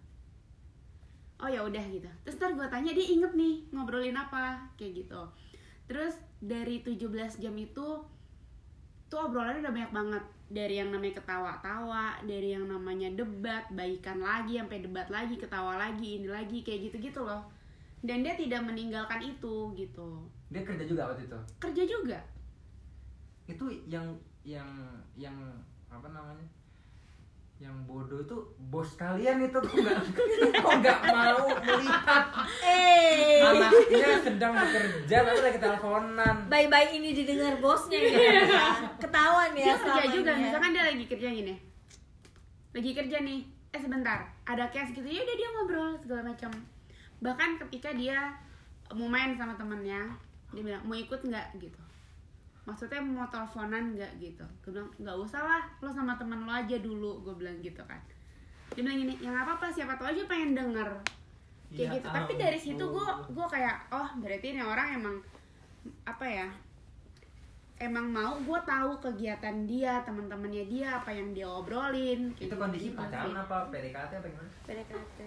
oh ya udah gitu. Terus ntar gue tanya dia inget nih ngobrolin apa? Kayak gitu. Terus dari 17 jam itu tuh obrolannya udah banyak banget. Dari yang namanya ketawa-tawa dari yang namanya debat baikan lagi sampai debat lagi ketawa lagi ini lagi kayak gitu gitu loh. Dan dia tidak meninggalkan itu gitu. Dia kerja juga waktu itu. kerja juga. Itu yang yang yang apa namanya? Yang bodoh itu bos kalian itu kok nggak kok nggak mau melihat? Eh, anaknya sedang bekerja tapi lagi teleponan. bye-bye ini didengar bosnya ya. Ketahuan ya dia kerja juga ya. misalkan dia lagi kerja gini. Lagi kerja nih. Eh sebentar. Ada case gitu. Ya udah dia ngobrol segala macam. Bahkan ketika dia mau main sama temennya dia bilang mau ikut nggak? gitu maksudnya mau teleponan nggak gitu? Gue bilang nggak usah lah lo sama temen lo aja dulu gue bilang gitu kan. Dia bilang gini ya nggak apa-apa siapa tahu aja pengen denger. Kayak Ya gitu. Tapi dari situ gue ampun. gue kayak oh berarti ini orang emang apa ya emang mau gue tahu kegiatan dia teman-temannya dia apa yang dia obrolin. Kayak Itu gitu kondisi gitu pacaran apa PDKT apa gimana? PDKT.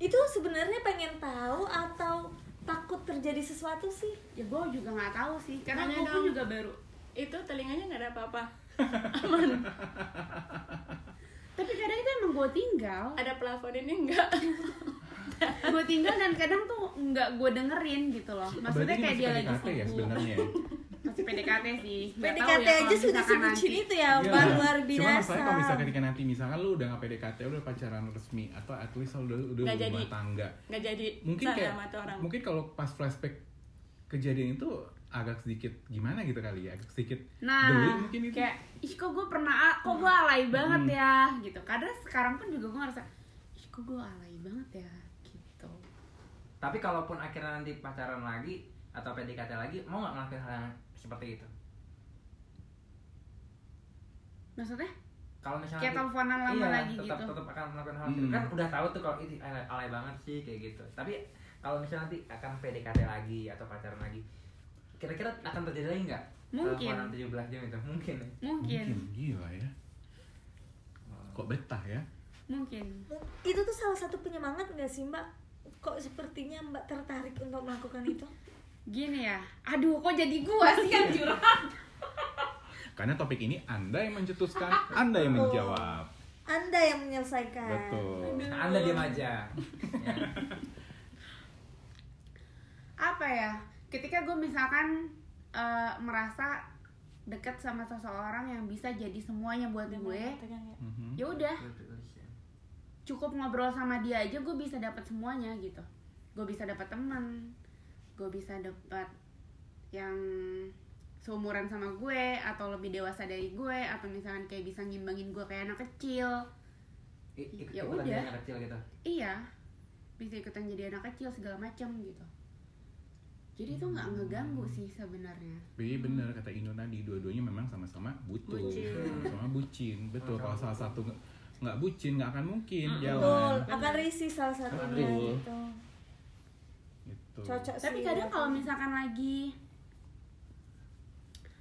Itu sebenarnya pengen tahu atau takut terjadi sesuatu sih? ya gue juga nggak tahu sih karena gue pun juga baru Itu telinganya nggak ada apa-apa. tapi kadang itu emang gue tinggal Ada plafon ini enggak? gue tinggal dan kadang tuh nggak gue dengerin gitu loh maksudnya kayak dia lagi ya sibuk. sebenarnya masih PDKT sih Nggak tahu PDKT ya aja sudah nanti- itu ya, Iya. Bang luar Cuma biasa. masalahnya kalau misalkan ketika nanti misalkan lu udah gak PDKT udah pacaran resmi atau at least lu udah udah Nggak rumah tangga. Nggak jadi Mungkin kayak sama tuh orang. mungkin kalau pas flashback kejadian itu agak sedikit gimana gitu kali ya, agak sedikit Nah, geli mungkin itu. kayak ih kok gue pernah kok gue alay banget Hmm. ya gitu. Kadang sekarang pun juga gue ngerasa ih kok gue alay banget ya. Tapi kalaupun akhirnya nanti pacaran lagi atau PDKT lagi, mau nggak ngelakuin hal yang seperti itu? maksudnya? Kalau misalnya kayak nanti- teleponan lama iya, lagi tetap, gitu. tetap akan melakukan hal Hmm. itu kan udah tahu tuh kalau ini alay, alay banget sih kayak gitu. Tapi kalau misalnya nanti akan PDKT lagi atau pacaran lagi kira-kira akan terjadi lagi nggak? Mungkin. Teleponan 17 jam itu mungkin. Ya mungkin gila ya. Kok betah ya? Mungkin. Itu tuh salah satu penyemangat nggak sih mbak kok sepertinya mbak tertarik untuk melakukan itu? Gini ya aduh kok jadi gua sih? yang curhat. Karena topik ini anda yang mencetuskan anda yang menjawab. Anda yang menyelesaikan. Betul. Nah, anda diam aja. Ya. apa ya ketika gue misalkan eh, merasa dekat sama seseorang yang bisa jadi semuanya buat gue Mhm. ya udah cukup ngobrol sama dia aja gue bisa dapat semuanya gitu. Gue bisa dapat teman gue bisa dapat yang seumuran sama gue atau lebih dewasa dari gue atau misalkan kayak bisa ngimbangin gue kayak anak kecil. I- ikut Ya ikutan udah. jadi anak kecil gitu? Iya. Bisa ikutan jadi anak kecil segala macam gitu. Jadi itu nggak ngeganggu sih sebenarnya. Bi bener kata Ino tadi dua-duanya memang sama-sama butuh Bucin. sama-sama bucin. Betul kalau salah satu nggak- bucin nggak akan mungkin betul. jalan akan risih salah satunya Betul. gitu. Gitu. Cocok tapi sih kadang aku. kalau misalkan lagi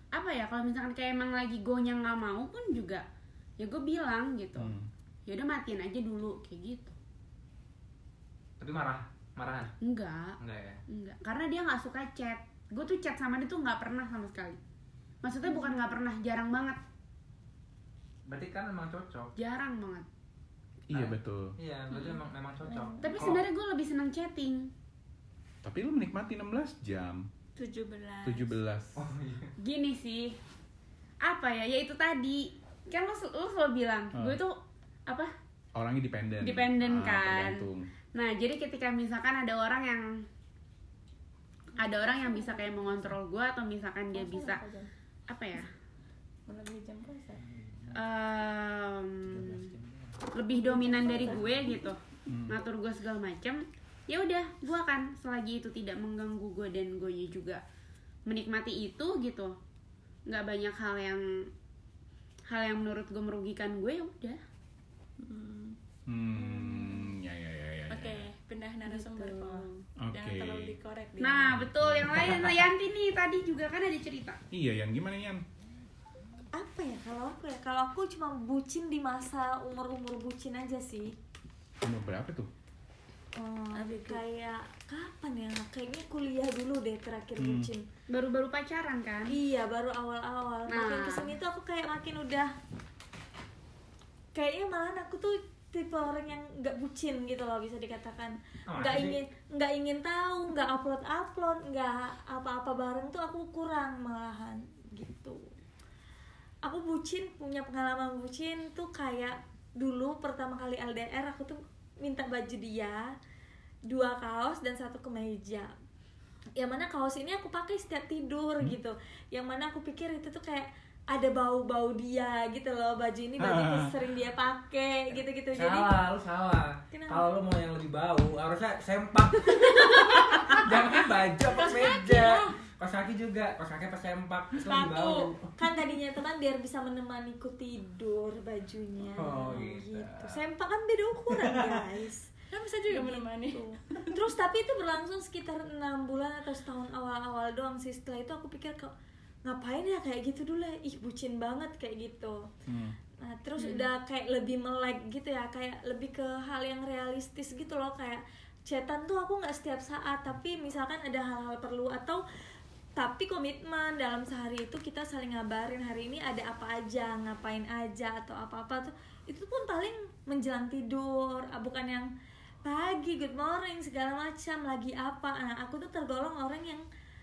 apa ya kalau misalkan kayak emang lagi gonya nggak mau pun juga ya gue bilang gitu. Hmm. ya udah matiin aja dulu kayak gitu. Tapi marah marahan? Enggak. Enggak ya? Enggak. Karena dia nggak suka chat. Gue tuh chat sama dia tuh nggak pernah sama sekali. Maksudnya bukan nggak pernah jarang banget berarti kan memang cocok. Jarang banget. Iya Ah. betul. iya berarti memang memang cocok. Tapi sebenarnya gue lebih senang chatting. Tapi lu menikmati 16 jam. 17 17 oh iya. Gini sih. Apa ya? Ya itu tadi. Kan sel- lo selalu bilang Hmm. gue tuh apa? Orangnya dependen Dependen Ah, kan. tergantung. Nah, jadi ketika misalkan ada orang yang ada orang yang bisa kayak mengontrol gue atau misalkan dia bisa apa ya? Melebihi jam em, lebih dominan dari gue gitu Hmm. ngatur gue segala macam ya udah gue akan selagi itu tidak mengganggu gue dan gue juga menikmati itu gitu nggak banyak hal yang hal yang menurut gue merugikan gue ya udah hmm ya ya ya ya, ya. oke pindah narasumber Gitu. kok Oke. jangan terlalu dikorek dia. nah betul yang lain Yanti nih tadi juga kan ada cerita iya yang gimana Yan apa ya kalau aku ya? Kalau aku cuma bucin di masa umur umur bucin aja sih. Umur berapa tuh? Aduh, kayak kapan ya? Kayaknya kuliah dulu deh terakhir Hmm. bucin. Baru-baru pacaran kan? Iya baru awal-awal. Makin Nah. ke sini tuh aku kayak makin udah kayaknya malahan aku tuh tipe orang yang nggak bucin gitu loh bisa dikatakan. Oh, nggak sih? ingin nggak ingin tahu nggak upload upload nggak apa-apa bareng tuh aku kurang malahan gitu aku bucin punya pengalaman bucin tuh kayak dulu pertama kali LDR aku tuh minta baju dia dua kaos dan satu kemeja. Yang mana kaos ini aku pakai setiap tidur gitu. Yang mana aku pikir itu tuh kayak ada bau-bau dia gitu loh baju ini baju yang Ah. sering dia pakai gitu-gitu. Jadi salah lu salah. Kalau lu mau yang lebih bau harusnya sempak. Jangan baju apa meja kos kaki juga kos kaki apa sempak sepatu. kan tadinya itu kan biar bisa menemaniku tidur bajunya. Oh, gitu. sempak kan beda ukuran guys. Kan bisa juga menemani. Gitu. terus tapi itu berlangsung sekitar enam bulan atau setahun awal-awal doang sih. Setelah itu aku pikir kok ngapain ya kayak gitu dulu ya? Ih bucin banget kayak gitu. Hmm. nah terus udah kayak lebih melek gitu ya. Kayak lebih ke hal yang realistis gitu loh. Kayak chatan tuh aku nggak setiap saat. Tapi misalkan ada hal-hal perlu atau tapi komitmen dalam sehari itu kita saling ngabarin hari ini ada apa aja ngapain aja atau apa-apa tuh itu pun paling menjelang tidur ah, bukan yang pagi good morning segala macam lagi apa nah aku tuh tergolong orang yang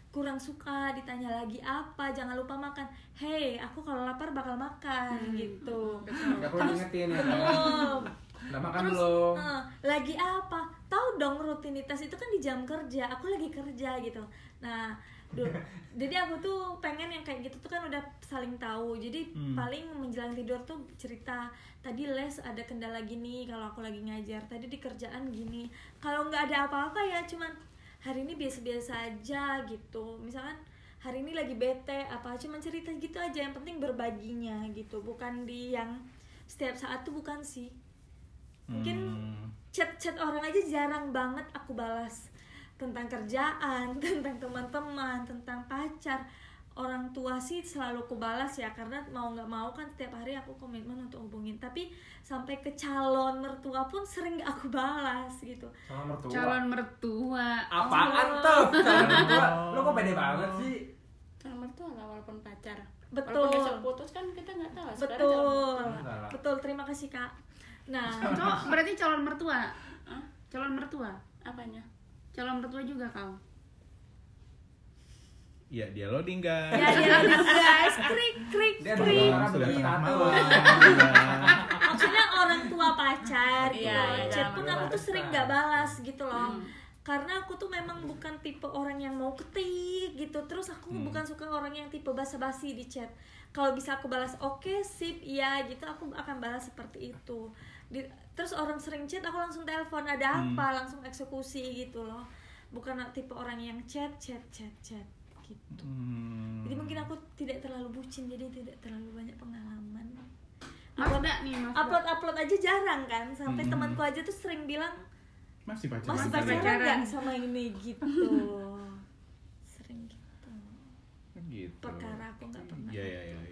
kurang suka ditanya lagi apa jangan lupa makan hey aku kalau lapar bakal makan gitu nggak perlu diingetin ya kan Belum. udah makan Terus, belum eh, lagi apa? Tahu dong rutinitas itu kan di jam kerja. Aku lagi kerja gitu. Nah, du- jadi aku tuh pengen yang kayak gitu tuh kan udah saling tahu. Jadi Hmm. paling menjelang tidur tuh cerita tadi les ada kendala gini kalau aku lagi ngajar. Tadi di kerjaan gini. Kalau nggak ada apa-apa ya cuman hari ini biasa-biasa aja gitu. Misalkan hari ini lagi bete apa cuman cerita gitu aja yang penting berbaginya gitu bukan di yang setiap saat tuh bukan sih mungkin Hmm. chat-chat orang aja jarang banget aku balas tentang kerjaan, tentang teman-teman, tentang pacar. Orang tua sih selalu aku balas ya karena mau nggak mau kan setiap hari aku komitmen untuk hubungin. Tapi sampai ke calon mertua pun sering nggak aku balas gitu. Calon mertua. calon mertua Apaan tuh? Calon mertua. Lo kok pede banget sih? calon mertua lah walaupun pacar Betul. walaupun besok putus kan kita nggak tahu Betul, betul. Terima kasih kak. Nah, Cowok, berarti calon mertua Hah? calon mertua apanya calon mertua juga kau Ya dia loading guys. ya ya guys, krik krik Dia krik. Orang sudah malam. Iya. maksudnya orang tua pacar gitu Iya, loh. iya, chat pun aku tuh sering nggak balas gitu loh Hmm. karena aku tuh memang bukan tipe orang yang mau ketik gitu terus aku Hmm. bukan suka orang yang tipe basa-basi di chat kalau bisa aku balas oke sip iya gitu aku akan balas seperti itu Di- terus orang sering chat aku langsung telepon ada Hmm. apa langsung eksekusi gitu loh bukan tipe orang yang chat chat chat chat gitu Hmm. jadi mungkin aku tidak terlalu bucin jadi tidak terlalu banyak pengalaman Masda nih Masda upload upload aja jarang kan sampai Hmm. temanku aja tuh sering bilang masih pacaran. masih Masih pacaran nggak sama ini gitu sering gitu Gitu. perkara aku nggak pernah Iya iya iya iya. Ya.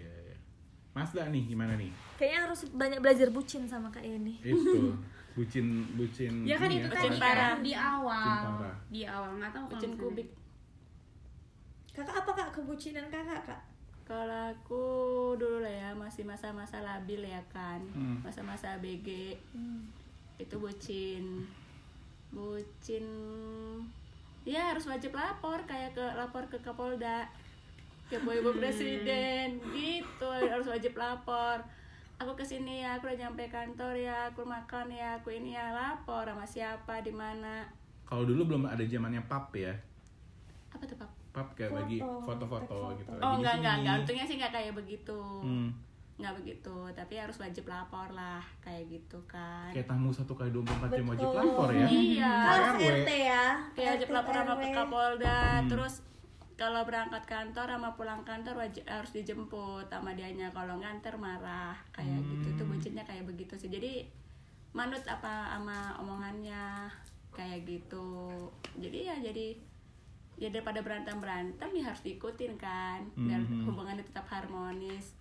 Masda nih gimana nih? kayaknya harus banyak belajar bucin sama kak ini Itu bucin bucin. ya kan itu ya. tadi kan di awal di awal nggak tahu Bucin kubik kakak apa kak kebucinan kakak kak kalau aku dulu lah ya masih masa-masa labil ya kan Hmm. masa-masa ABG Hmm. itu bucin bucin ya harus wajib lapor kayak ke lapor ke Kapolda ke ibu Hmm. presiden gitu harus wajib lapor aku ke sini ya aku udah nyampe kantor ya aku makan ya aku ini ya lapor sama siapa di mana Kalau dulu belum ada zamannya pap ya. apa tuh pak Pap kayak Foto, bagi foto-foto foto. gitu. oh Lagi enggak enggak sini. enggak untungnya sih enggak kayak begitu Hmm. nggak begitu tapi harus wajib lapor lah kayak gitu kan Kayak tamu satu kali 24 jam wajib lapor ya. iya RW. RT ya kayak wajib lapor sama Kapolda Hmm. terus kalau berangkat kantor sama pulang kantor wajib harus dijemput sama dianya kalau nganter marah kayak gitu itu Hmm. bucinnya kayak begitu sih jadi manut apa sama omongannya kayak gitu jadi ya jadi ya daripada berantem berantem ya harus diikutin kan biar Mhm. hubungannya tetap harmonis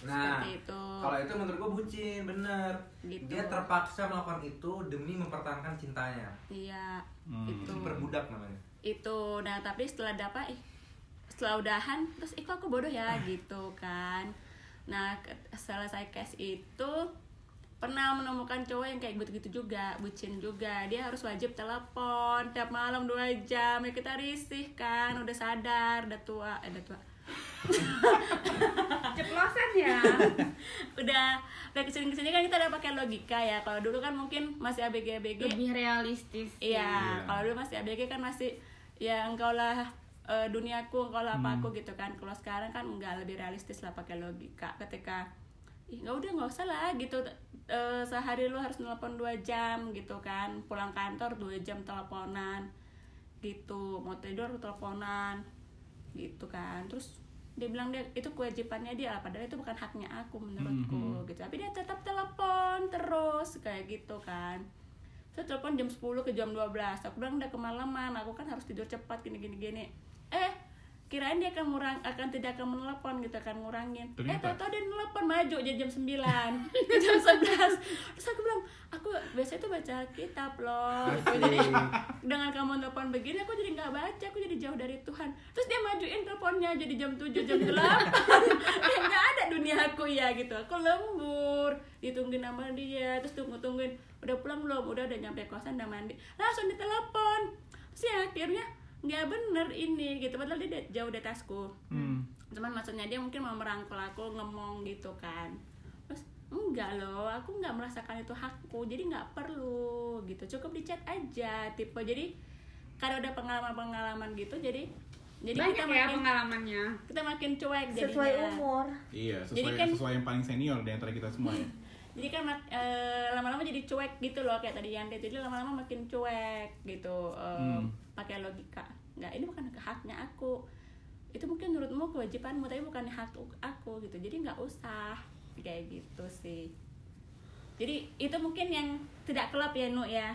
Nah, seperti itu kalau itu menurut gua bucin, bener. Gitu. Dia terpaksa melakukan itu demi mempertahankan cintanya. iya Hmm. itu Berbudak namanya. itu nah tapi setelah dapat ih setelah udahan terus kok aku bodoh ya gitu kan. Nah selesai case itu pernah menemukan cowok yang kayak gitu-gitu juga bucin juga. Dia harus wajib telepon tiap malam dua jam ya kita risih kan udah sadar udah tua eh, udah tua. Ceplosan ya. Udah udah ke sini ke sini kan kita udah pakai logika ya. Kalau dulu kan mungkin masih abg abg lebih realistis. Iya, Iya. kalau dulu masih ABG kan masih ya engkau lah eh, duniaku, lah apa Hmm. aku gitu kan. Kalau sekarang kan enggak lebih realistis lah pakai logika. Ketika ih nggak udah nggak usah lah gitu Eh, sehari lu harus nelpon dua jam gitu kan pulang kantor dua jam teleponan gitu mau tidur teleponan gitu kan terus dia bilang dia itu kewajibannya dia padahal itu bukan haknya aku menurutku Mhm. gitu tapi dia tetap telepon terus kayak gitu kan saya telepon jam 10 ke jam 12 aku bilang udah kemalaman aku kan harus tidur cepat gini gini gini eh kirain dia akan ngurang akan tidak akan menelepon gitu akan ngurangin. Eh Ternyata. tau tau dia nelepon maju jadi jam 9 ke jam 11 terus aku bilang aku biasanya tuh baca kitab loh. Gitu. jadi dengan kamu telepon begini aku jadi nggak baca aku jadi jauh dari Tuhan. Terus dia majuin teleponnya jadi jam 7 jam 8 ya nggak ada dunia aku ya gitu. Aku lembur ditungguin sama dia terus tunggu tungguin udah pulang belum? Udah udah nyampe kosan udah mandi. Langsung ditelepon. Terus ya akhirnya nggak bener ini gitu. Padahal dia jauh dari tasku. Hmm. cuman maksudnya dia mungkin mau merangkul aku ngomong gitu kan. Terus enggak loh aku nggak merasakan itu hakku jadi nggak perlu gitu. Cukup di chat aja tipe. Jadi karena udah pengalaman-pengalaman gitu jadi jadi banyak kita ya makin pengalamannya. kita makin cuek sesuai jadinya umur. Iya, Jadi sesuai kan- sesuai yang paling senior di antara kita semua ya. jadi kan eh, lama-lama jadi cuek gitu loh kayak tadi Yanti jadi lama-lama makin cuek gitu eh, Hmm. pakai logika nggak ini bukan haknya aku itu mungkin menurut hakmu kewajibanmu tapi bukan hak aku gitu jadi nggak usah kayak gitu sih jadi itu mungkin yang tidak klop ya Nu ya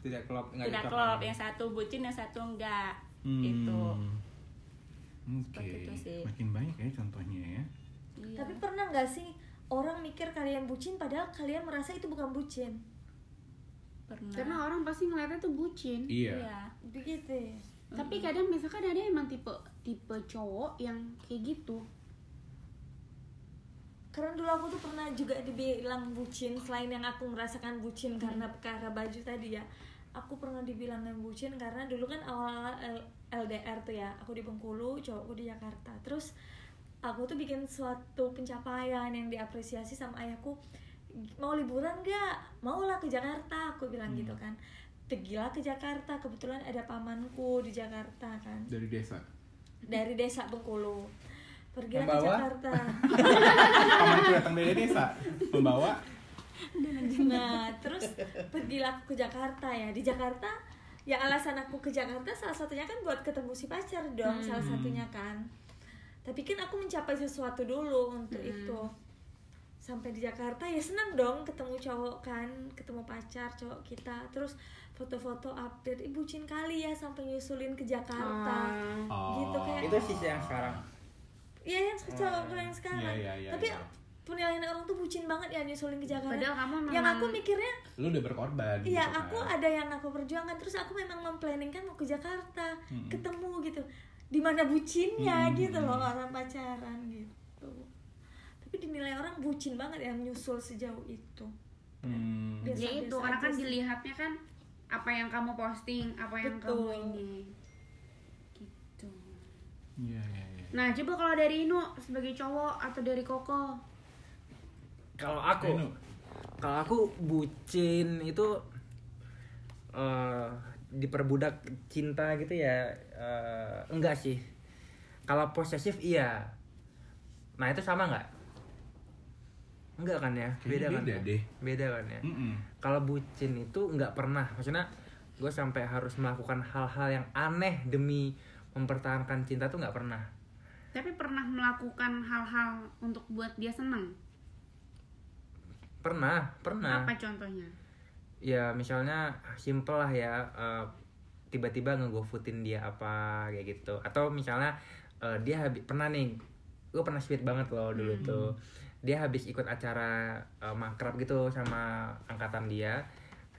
tidak klop nggak tidak klop yang satu bucin yang satu enggak Hmm. itu Oke, Seperti itu sih. makin banyak ya contohnya ya. Iya. Tapi pernah nggak sih orang mikir kalian bucin padahal kalian merasa itu bukan bucin? pernah Karena orang pasti ngeliatnya tuh bucin. Iya. iya Begitu. ya? Tapi kadang misalkan ada emang tipe tipe cowok yang kayak gitu. Karena dulu aku tuh pernah juga dibilang bucin selain yang aku merasakan bucin karena perkara baju tadi ya. Aku pernah dibilang yang bucin karena dulu kan awal-awal L- LDR tuh ya. Aku di Bengkulu, cowokku di Jakarta. Terus aku tuh bikin suatu pencapaian yang diapresiasi sama ayahku. Mau liburan gak? Mau lah ke Jakarta, aku bilang gitu kan. Pergilah ke Jakarta, kebetulan ada pamanku di Jakarta kan. Dari desa. Dari desa Bengkulu. Pergilah ke? Jakarta. Paman itu datang dari desa, membawa Nah, terus pergilah aku ke Jakarta ya. Di Jakarta, ya alasan aku ke Jakarta salah satunya kan buat ketemu si pacar dong, salah satunya kan. Tapi kan aku mencapai sesuatu dulu untuk itu. Sampai di Jakarta ya senang dong ketemu cowok kan, ketemu pacar cowok kita. Terus foto-foto update, ibu bucin kali ya sampai nyusulin ke Jakarta. Oh. Gitu kayak itu sih yang sekarang Iya yang cowok yang sekarang. Iya, iya, iya, Tapi iya. penilaian orang tuh bucin banget ya nyusulin ke Jakarta. Padahal kamu yang memang- aku mikirnya Lu udah berkorban. Iya, gitu aku kan. ada yang aku perjuangkan terus aku memang memplanningkan mau ke Jakarta, Mm-mm. ketemu gitu. Di mana bucinnya Mm-mm. gitu loh orang pacaran gitu. Tapi dinilai orang bucin banget yang nyusul sejauh itu. Hmm. Biasa- ya itu biasa karena kan sih. dilihatnya kan apa yang kamu posting, apa yang Betul. kamu ini. Gitu. Iya, iya, iya. Nah, coba kalau dari Inu sebagai cowok atau dari Koko? kalau aku kalau aku bucin itu eh diperbudak cinta gitu ya eh, enggak sih kalau posesif iya nah itu sama nggak enggak kan ya beda kan beda ya? deh. beda kan ya Mm-mm. kalau bucin itu nggak pernah maksudnya gue sampai harus melakukan hal-hal yang aneh demi mempertahankan cinta tuh nggak pernah Tapi pernah melakukan hal-hal untuk buat dia seneng? pernah pernah Apa contohnya? Ya misalnya simple lah ya eh, tiba-tiba ngegofoodin dia apa kayak gitu. Atau misalnya eh, dia habis pernah nih gue pernah sweet banget loh dulu tuh. Dia habis ikut acara eh, makrab gitu sama angkatan dia.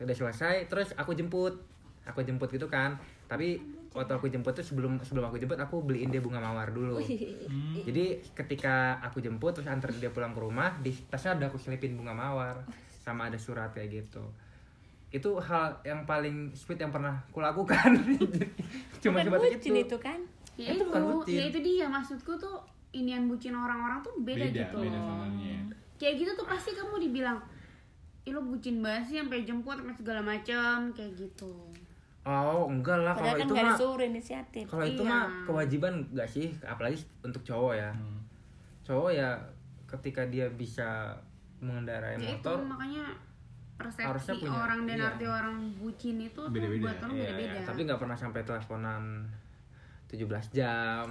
Udah selesai terus aku jemput. Aku jemput gitu kan. Tapi waktu aku jemput tuh sebelum sebelum aku jemput aku beliin dia bunga mawar dulu. Jadi ketika aku jemput terus antar dia pulang ke rumah di tasnya udah aku selipin bunga mawar. Sama ada surat kayak gitu itu hal yang paling sweet yang pernah kulakukan cuma bukan sebatas bucin itu itu kan Ya Itu itu, bukan bucin. ya itu dia maksudku tuh inian bucin orang-orang tuh beda, Beda, gitu. beda standarnya. Kayak gitu tuh pasti kamu dibilang Ih lo bucin banget sih sampai jemput sampai segala macam kayak gitu. oh enggak lah kalau kan itu mah inisiatif kalau itu Iya. mah kewajiban enggak sih apalagi untuk cowok ya Hmm. cowok ya ketika dia bisa mengendarai Ya itu motor makanya persepsi Harusnya punya, orang dan iya. arti orang bucin itu tuh Beda-beda. buat orang Iya, beda-beda. tapi nggak pernah sampai teleponan 17 jam.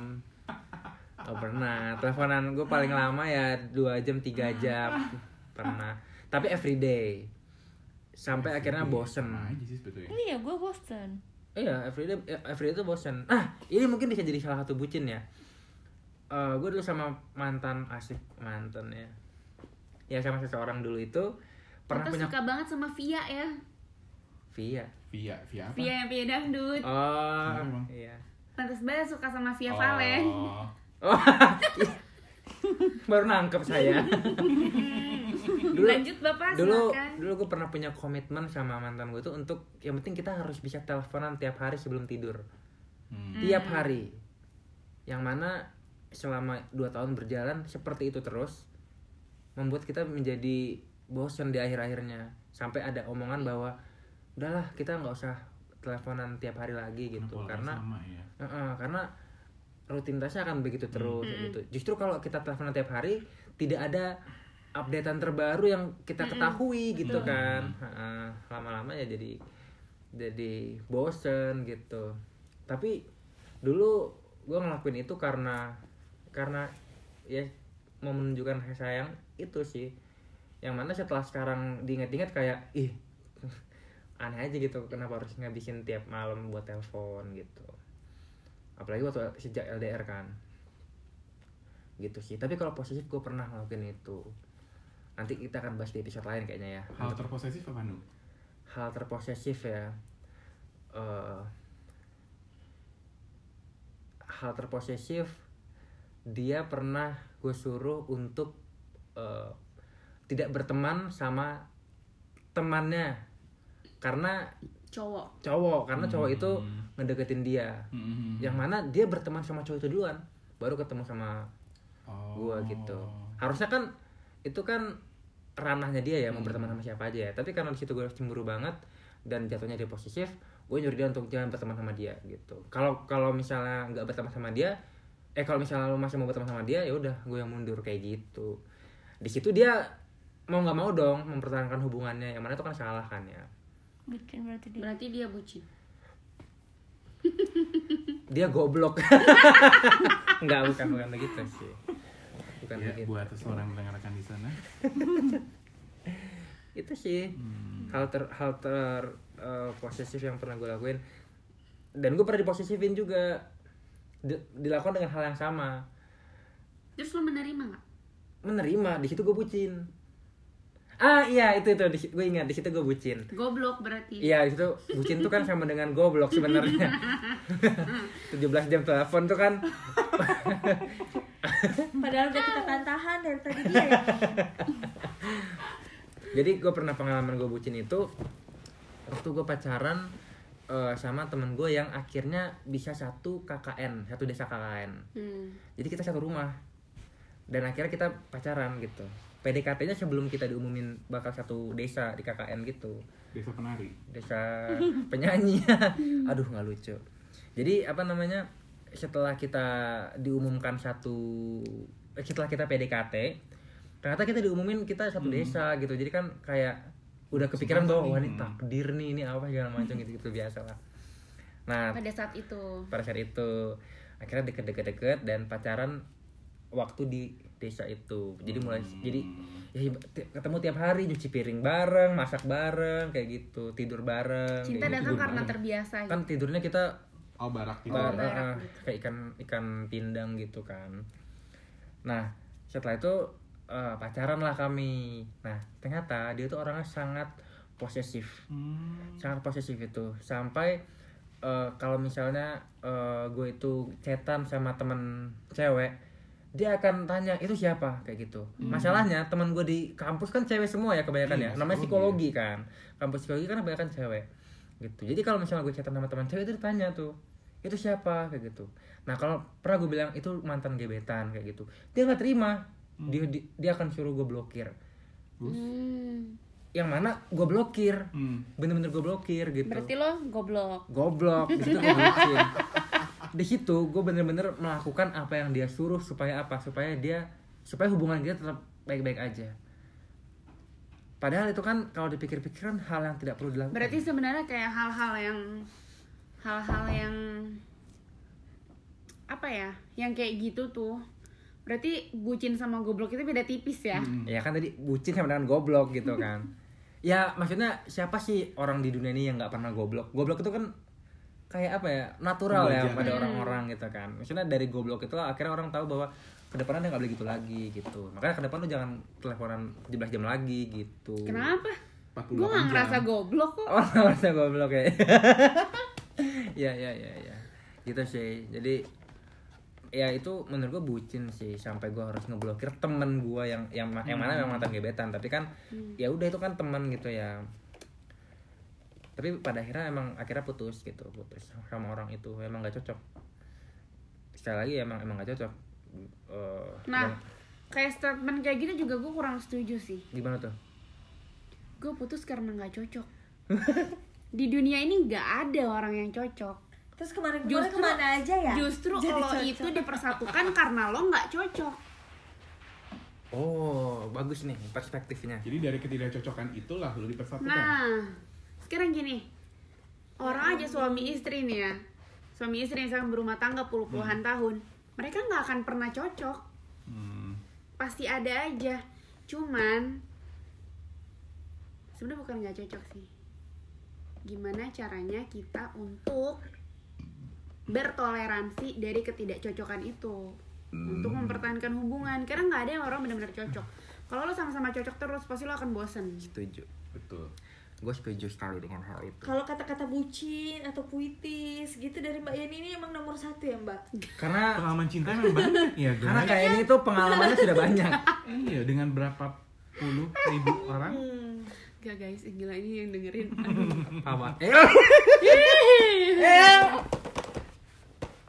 Oh pernah. Teleponan gue paling lama ya dua jam tiga jam. Pernah. Tapi everyday sampai akhirnya bosen. Sih sebetulnya. iya gue bosen. Iya everyday everyday itu bosen. Ah ini mungkin bisa jadi salah satu bucin ya. Gue dulu sama mantan asik mantan ya ya sama seseorang dulu itu pernah punya suka banget sama Via ya. via Via, via apa? Via yang Via dangdut. oh Kenapa, iya Pantas banget suka sama Via Oh. Valen. Oh, baru nangkep saya. dulu, Lanjut Bapak dulu, silakan. dulu gue pernah punya komitmen sama mantan gue tuh untuk yang penting kita harus bisa teleponan tiap hari sebelum tidur, Hmm. tiap hari. Yang mana selama dua tahun berjalan seperti itu terus membuat kita menjadi bosan di akhir-akhirnya sampai ada omongan bahwa udahlah kita nggak usah teleponan tiap hari lagi gitu Pola karena sama ya. Heeh, karena rutinitasnya akan begitu terus gitu. Justru kalau kita teleponan tiap hari tidak ada updatean terbaru yang kita ketahui gitu kan. Heeh, lama-lama ya jadi jadi bosen gitu. Tapi dulu gue ngelakuin itu karena karena ya mau menunjukkan kasih sayang itu sih yang mana setelah sekarang diingat-ingat kayak ih aneh aja gitu kenapa harus ngabisin tiap malam buat telepon gitu. Apalagi waktu sejak LDR kan. Gitu sih. Tapi kalau posesif gue pernah ngelakuin itu. Nanti kita akan bahas di episode lain kayaknya ya. Hal terposesif apa nu? hal terposesif ya. Eh, hal terposesif dia pernah gue suruh untuk eh, tidak berteman sama temannya karena cowok cowok karena cowok itu Hmm. ngedeketin dia Mm-mm. yang mana dia berteman sama cowok itu duluan baru ketemu sama Oh. gua gitu harusnya kan itu kan ranahnya dia ya mau Hmm. berteman sama siapa aja ya tapi karena di situ gue cemburu banget dan jatuhnya dia posesif gue nyuruh dia untuk jangan berteman sama dia gitu kalau kalau misalnya nggak berteman sama dia eh kalau misalnya lu masih mau berteman sama dia ya udah gue yang mundur kayak gitu di situ dia mau nggak mau dong mempertahankan hubungannya yang mana itu kan salah kan ya. Bucin berarti dia. berarti dia bucin. Dia goblok. Nggak bukan bukan begitu sih. Bukan Ya, begitu. buat seorang yang mendengarkan di sana. itu sih. Hmm. hal ter hal ter eh, posesif yang pernah gue lakuin. Dan gue pernah diposesifin juga. Di- dilakukan dengan hal yang sama. Terus lo menerima nggak? Menerima. Di situ gue bucin ah iya itu itu. Di- gue ingat. Di situ gue bucin. Goblok berarti. Iya di situ bucin tuh kan sama dengan goblok sebenarnya. 17 jam telepon tuh kan. Padahal udah kita tahan dari tadi dia ya. jadi gue pernah pengalaman gue bucin itu waktu gue pacaran eh, sama temen gue yang akhirnya bisa satu KKN satu desa KKN Hmm. jadi kita satu rumah. Dan akhirnya kita pacaran gitu PDKT-nya sebelum kita diumumin bakal satu desa di KKN gitu. Desa penari. desa penyanyi. Aduh nggak lucu. Jadi apa namanya setelah kita diumumkan satu eh, setelah kita PDKT ternyata kita diumumin kita satu desa gitu. Jadi kan kayak udah kepikiran bahwa wah ini takdir nih ini apa segala macam gitu gitu biasa lah nah pada saat itu. pada saat itu akhirnya deket-deket-deket dan pacaran waktu di desa itu jadi mulai jadi ya ketemu tiap hari nyuci piring bareng masak bareng kayak gitu tidur bareng cinta gitu. datang karena terbiasa gitu. kan tidurnya kita Oh barak gitu. bar- barak eh, gitu. kayak ikan ikan pindang gitu kan nah setelah itu eh, pacaran lah kami nah ternyata dia tuh orangnya sangat posesif Hmm. sangat posesif itu sampai eh, kalau misalnya eh, gue itu chatan sama temen cewek dia akan tanya itu siapa? Kayak gitu. Masalahnya teman gue di kampus kan cewek semua ya kebanyakan Iya, ya namanya psikologi. psikologi kan. Kampus psikologi kan kebanyakan cewek. Gitu. Jadi kalau misalnya gue chatan sama teman cewek itu ditanya tuh itu siapa? Kayak gitu. Nah kalau pernah gue bilang itu mantan gebetan kayak gitu. Dia nggak terima. Dia, dia dia akan suruh gue blokir. Hmm. yang mana gue blokir. Hmm. bener-bener gue blokir gitu. Berarti lo goblok. Goblok. Di situ gue bucin di situ gue bener-bener melakukan apa yang dia suruh supaya apa? Supaya dia supaya hubungan kita tetap baik-baik aja. Padahal itu kan kalau dipikir-pikir kan hal yang tidak perlu dilakukan. Berarti sebenarnya kayak hal-hal yang hal-hal yang apa ya? Yang kayak gitu tuh. Berarti bucin sama goblok itu beda tipis ya? Hmm. ya kan tadi bucin sama dengan goblok gitu kan. Ya maksudnya siapa sih orang di dunia ini yang nggak pernah goblok? Goblok itu kan kayak apa ya natural ya pada orang-orang gitu kan. Maksudnya dari goblok itu akhirnya orang tahu bahwa ke depannya dia nggak boleh gitu lagi gitu. Makanya ke depan lu jangan teleponan 17 jam lagi gitu. Kenapa? 48 gue nggak jam. ngerasa goblok kok. Oh nggak merasa goblok ya? Ya ya ya ya. Gitu sih. Jadi ya itu menurut gue bucin sih. Sampai gue harus ngeblokir temen gue yang yang yang mana memang mantan gebetan tapi kan ya udah itu kan teman gitu ya tapi pada akhirnya emang akhirnya putus gitu putus sama orang itu emang nggak cocok. Sekali lagi emang emang nggak cocok. Eh, nah kayak statement kayak gitu juga gue kurang setuju sih. Gimana tuh? Gue putus karena nggak cocok. Di dunia ini nggak ada orang yang cocok. Terus kemarin-kemarin Justru- ke mana aja ya? justru Jadi lo cocok. itu dipersatukan karena lo nggak cocok. Oh bagus nih perspektifnya. Jadi dari ketidakcocokan itulah lu dipersatukan. Nah, sekarang gini, orang aja suami istri nih ya, suami istri yang berumah tangga puluh-puluhan tahun, mereka nggak akan pernah cocok. Hmm. pasti ada aja. Cuman sebenarnya bukan nggak cocok sih. Gimana caranya kita untuk bertoleransi dari ketidakcocokan itu? Untuk mempertahankan hubungan. Karena nggak ada yang orang benar-benar cocok. Kalau lo sama-sama cocok terus pasti lo akan bosen. Setuju. Betul. Gue setuju sekali dengan hal itu. Kalau kata-kata bucin atau puitis gitu dari Mbak Yani ini emang nomor satu ya Mbak? karena Pengalaman cinta memang banyak. Ya guys. karena kayak ini tuh pengalamannya sudah banyak. Iya, dengan berapa puluh ribu orang. Hmm. Gak guys, gila ini yang dengerin. Apa?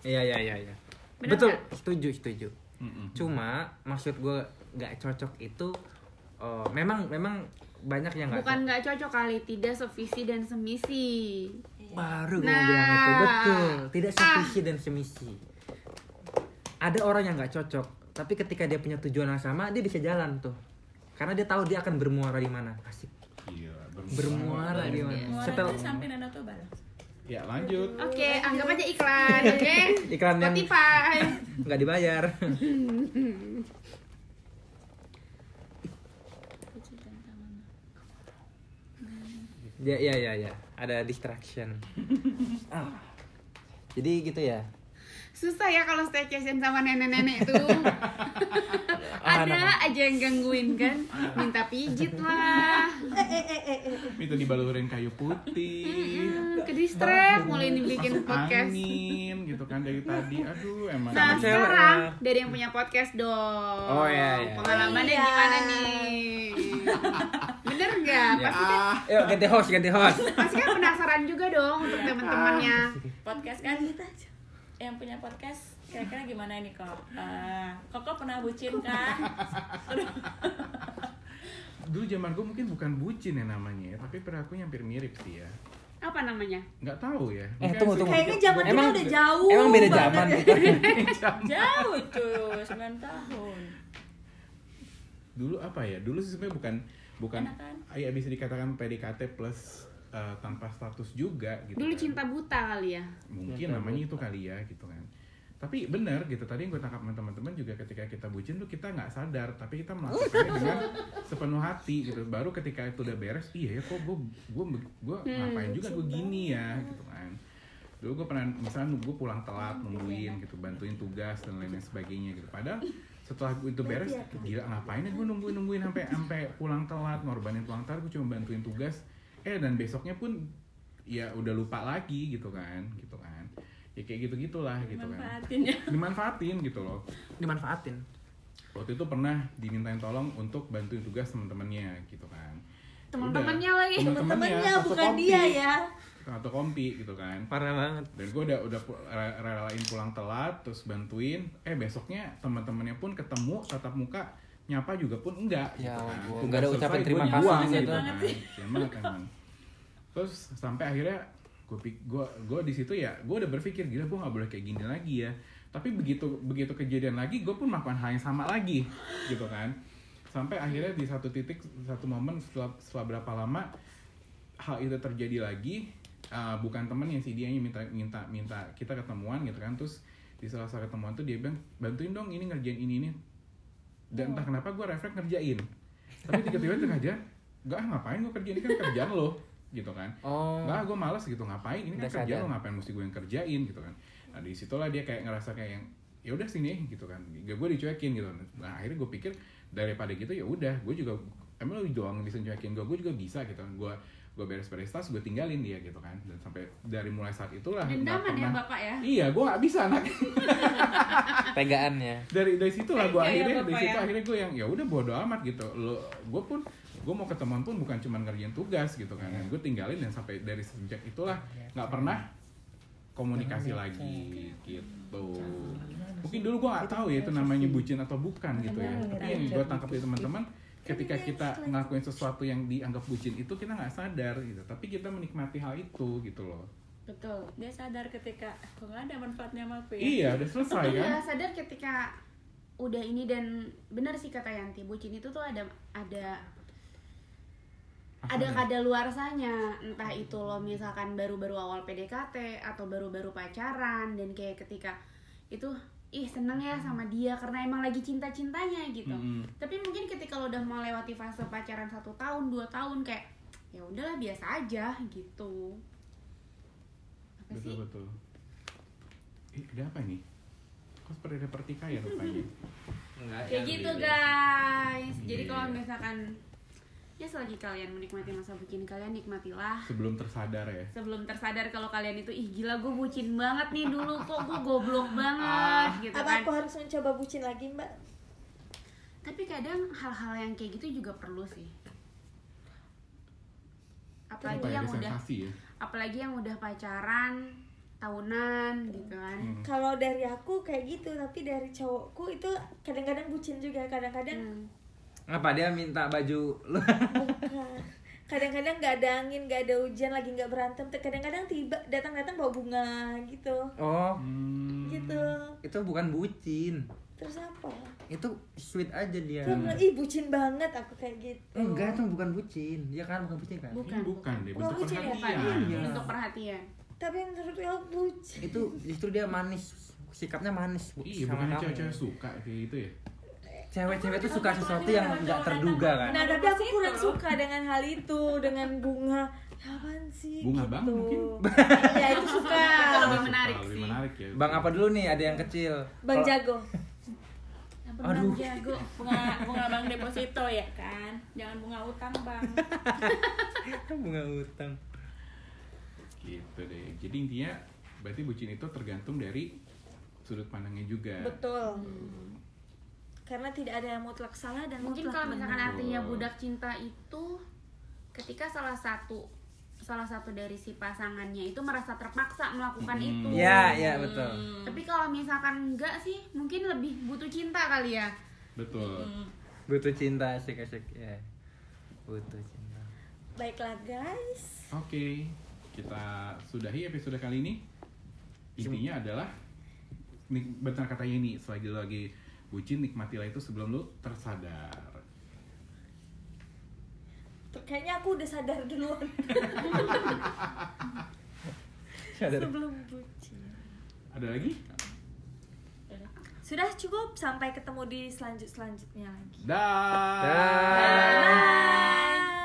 Iya iya iya iya. Betul. setuju setuju. Cuma maksud gue nggak cocok itu eh, memang memang banyak yang nggak Bukan cocok. nggak cocok kali, tidak sevisi dan semisi. Baru gue Nah. bilang itu betul. Tidak Ah. sevisi dan semisi. Ada orang yang nggak cocok tapi ketika dia punya tujuan yang sama dia bisa jalan tuh. Karena dia tahu dia akan bermuara di mana. Asik. Iya, bermuara. Di mana? Setelah itu sampai Danau Toba loh. Ya, lanjut. Oke, anggap aja iklan, oke? iklan yang Spotify. nggak dibayar ya ya ya ya ada distraction Ah. jadi gitu ya Susah ya kalau staycation sama nenek-nenek itu Ah, Ada anak. aja yang gangguin kan Minta pijit lah Itu dibalurin kayu putih. Ke distract mulai dibikin Masuk podcast angin gitu kan dari tadi. Aduh, emang. Nah sekarang ya. dari yang punya podcast dong Oh, iya, iya. Pengalamannya Iya. gimana nih? Ya, Pasti kan, ah. yuk ganti host ganti host pasti kan penasaran juga dong untuk teman-temannya Podcast kan yang punya podcast kira-kira gimana ini kok? Eh, Koko pernah bucin kah? Aduh. Dulu zaman gue mungkin bukan bucin ya namanya ya, tapi perilakunya hampir mirip sih ya. Apa namanya? Nggak tahu ya. Eh, Mungkin tunggu, tunggu. Kayaknya zaman kita Emang- udah jauh emang beda zaman gitu Jauh tuh, 9 tahun. Dulu apa ya? Dulu sih sebenarnya bukan bukan Enak kan? ya bisa dikatakan PDKT plus eh, tanpa status juga gitu. Dulu kan. cinta buta kali ya mungkin Cinta namanya buta. itu kali ya gitu kan tapi benar gitu tadi yang gue tangkap teman-teman juga ketika kita bucin tuh kita nggak sadar tapi kita melakukannya dengan sepenuh hati gitu baru ketika itu udah beres iya ya kok gue gue gue ngapain juga gue gini ya gitu kan dulu gue pernah misalnya gue pulang telat nungguin gitu bantuin tugas dan lain lain sebagainya gitu padahal setelah itu beres gila ngapain ya gue nungguin nungguin sampai sampai pulang telat ngorbanin pulang telat gue cuma bantuin tugas. Eh dan besoknya pun ya udah lupa lagi gitu kan gitu kan. Ya kayak gitu gitulah gitu kan. Ya. dimanfaatin gitu loh. Dimanfaatin. Waktu itu pernah dimintain tolong untuk bantuin tugas teman-temannya gitu kan. Ya Teman-temannya lagi. Temen-temennya satu bukan dia ya. Satu kompi gitu kan. Parah banget. Dan gue udah udah relain pulang telat terus bantuin. Eh besoknya teman-temannya pun ketemu tatap muka nyapa juga pun enggak Ya gitu kan. ampun, Tugas nggak ada selesai, ucapan terima buang kasih gitu gitu. kan. Banget emang. Terus sampai akhirnya gue gue gue di situ ya gue udah berpikir gila gue nggak boleh kayak gini lagi ya. Tapi begitu begitu kejadian lagi gue pun melakukan hal yang sama lagi gitu kan. Sampai akhirnya di satu titik satu momen setelah setelah berapa lama hal itu terjadi lagi uh, bukan temennya sih dia yang minta minta minta kita ketemuan gitu kan. Terus di salah satu ketemuan tuh dia bilang bantuin dong ini ngerjain ini ini. Dan entah kenapa gue refleks ngerjain. Tapi tiba-tiba tengah jalan gak ngapain gue kerjain? Ini kan kerjaan lo. Gitu kan. Oh. Enggak, gue malas gitu ngapain? Ini kan Udah kerjaan sadar. lo ngapain mesti gue yang kerjain? Gitu kan. Nah di situlah dia kayak ngerasa kayak yang ya udah sini gitu kan. Gak gue dicuekin gitu. Nah akhirnya gue pikir daripada gitu ya udah gue juga emang lu doang bisa cuekin gue gue juga bisa gitu kan. Gue gue beres-beres tas gue tinggalin dia gitu kan. Dan sampai dari mulai saat itulah Dendaman ya bapak ya. iya gue nggak bisa anak. Tegaannya. Dari dari situ lah gue ya, akhirnya Bapak dari situ ya. akhirnya gue yang ya udah bodo amat gitu. Lo gue pun gue mau ketemuan pun bukan cuma ngerjain tugas gitu kan. Gue tinggalin dan sampai dari sejak itulah nggak pernah komunikasi lagi gitu. Mungkin dulu gue nggak tahu ya itu namanya bucin atau bukan gitu ya. Tapi yang gue tangkap dari teman-teman ketika kita ngelakuin sesuatu yang dianggap bucin itu kita nggak sadar gitu. Tapi kita menikmati hal itu gitu loh. Betul. Dia sadar ketika kok nggak ada manfaatnya sama aku ya. iya udah selesai kan? Iya, sadar ketika udah ini dan benar sih kata Yanti, bucin itu tuh ada ada ada kadaluarsanya entah itu lo misalkan baru-baru awal PDKT atau baru-baru pacaran dan kayak ketika itu ih seneng ya sama dia karena emang lagi cinta cintanya gitu. Mm-mm. tapi mungkin ketika lo udah melewati fase pacaran satu tahun dua tahun kayak ya udahlah biasa aja gitu. Apa sih? betul. Betul eh ada apa ini? Kok seperti ada pertikaian rupanya? Enggak. kayak ya, gitu guys. Jadi Iya. kalau misalkan ya selagi kalian menikmati masa bucin kalian nikmatilah. Sebelum tersadar ya. Sebelum tersadar kalau kalian itu ih gila gue bucin banget nih dulu kok gue goblok banget gitu Apa kan. aku harus mencoba bucin lagi mbak? tapi kadang hal-hal yang kayak gitu juga perlu sih. Apalagi apa ya yang udah sensasi ya. apalagi yang udah pacaran tahunan gitu kan. Hmm. Kalau dari aku kayak gitu, tapi dari cowokku itu kadang-kadang bucin juga, kadang-kadang Hmm. Apa dia minta baju lu? bukan. Kadang-kadang nggak ada angin, nggak ada hujan, lagi nggak berantem. Kadang-kadang tiba datang-datang bawa bunga gitu, Oh, Hmm. gitu. itu bukan bucin. Terus apa? Itu sweet aja dia. Dia bilang, ih bucin banget aku kayak gitu. Enggak, itu bukan bucin. Dia kan bukan bucin kan? bukan Ini bukan deh Bukan bentuk bucin ya, perhatian Iya. untuk perhatian Tapi menurut aku bucin. Itu justru dia manis. Sikapnya manis iya bukan cewek-cewek suka kayak gitu ya Cewek-cewek tuh suka sesuatu yang nggak terduga kan? Nah tapi aku kurang suka dengan hal itu, dengan bunga. Ya apaan sih? Bunga gitu. bang mungkin? Iya itu suka. Itu lebih menarik lebih sih. menarik ya Bang apa dulu nih? Ada yang kecil. Bang Jago. Aduh. jago bunga bunga bank deposito ya kan jangan bunga utang bang bunga utang. gitu deh jadi intinya berarti bucin itu tergantung dari sudut pandangnya juga Betul. Karena tidak ada yang mutlak salah dan mungkin mutlak kalau misalkan benar. artinya budak cinta itu ketika salah satu salah satu dari si pasangannya itu merasa terpaksa melakukan Hmm. itu Iya, iya betul. tapi kalau misalkan enggak sih mungkin lebih butuh cinta kali ya betul Butuh cinta asik-asik ya. Butuh cinta. Baiklah guys. oke kita sudahi episode kali ini intinya adalah nik benar katanya ini selagi lagi bucin nikmatilah itu sebelum lu tersadar Kayaknya aku udah sadar duluan sebelum bucin. ada lagi Sudah cukup sampai ketemu di selanjut selanjutnya lagi. dah Dah. Bye.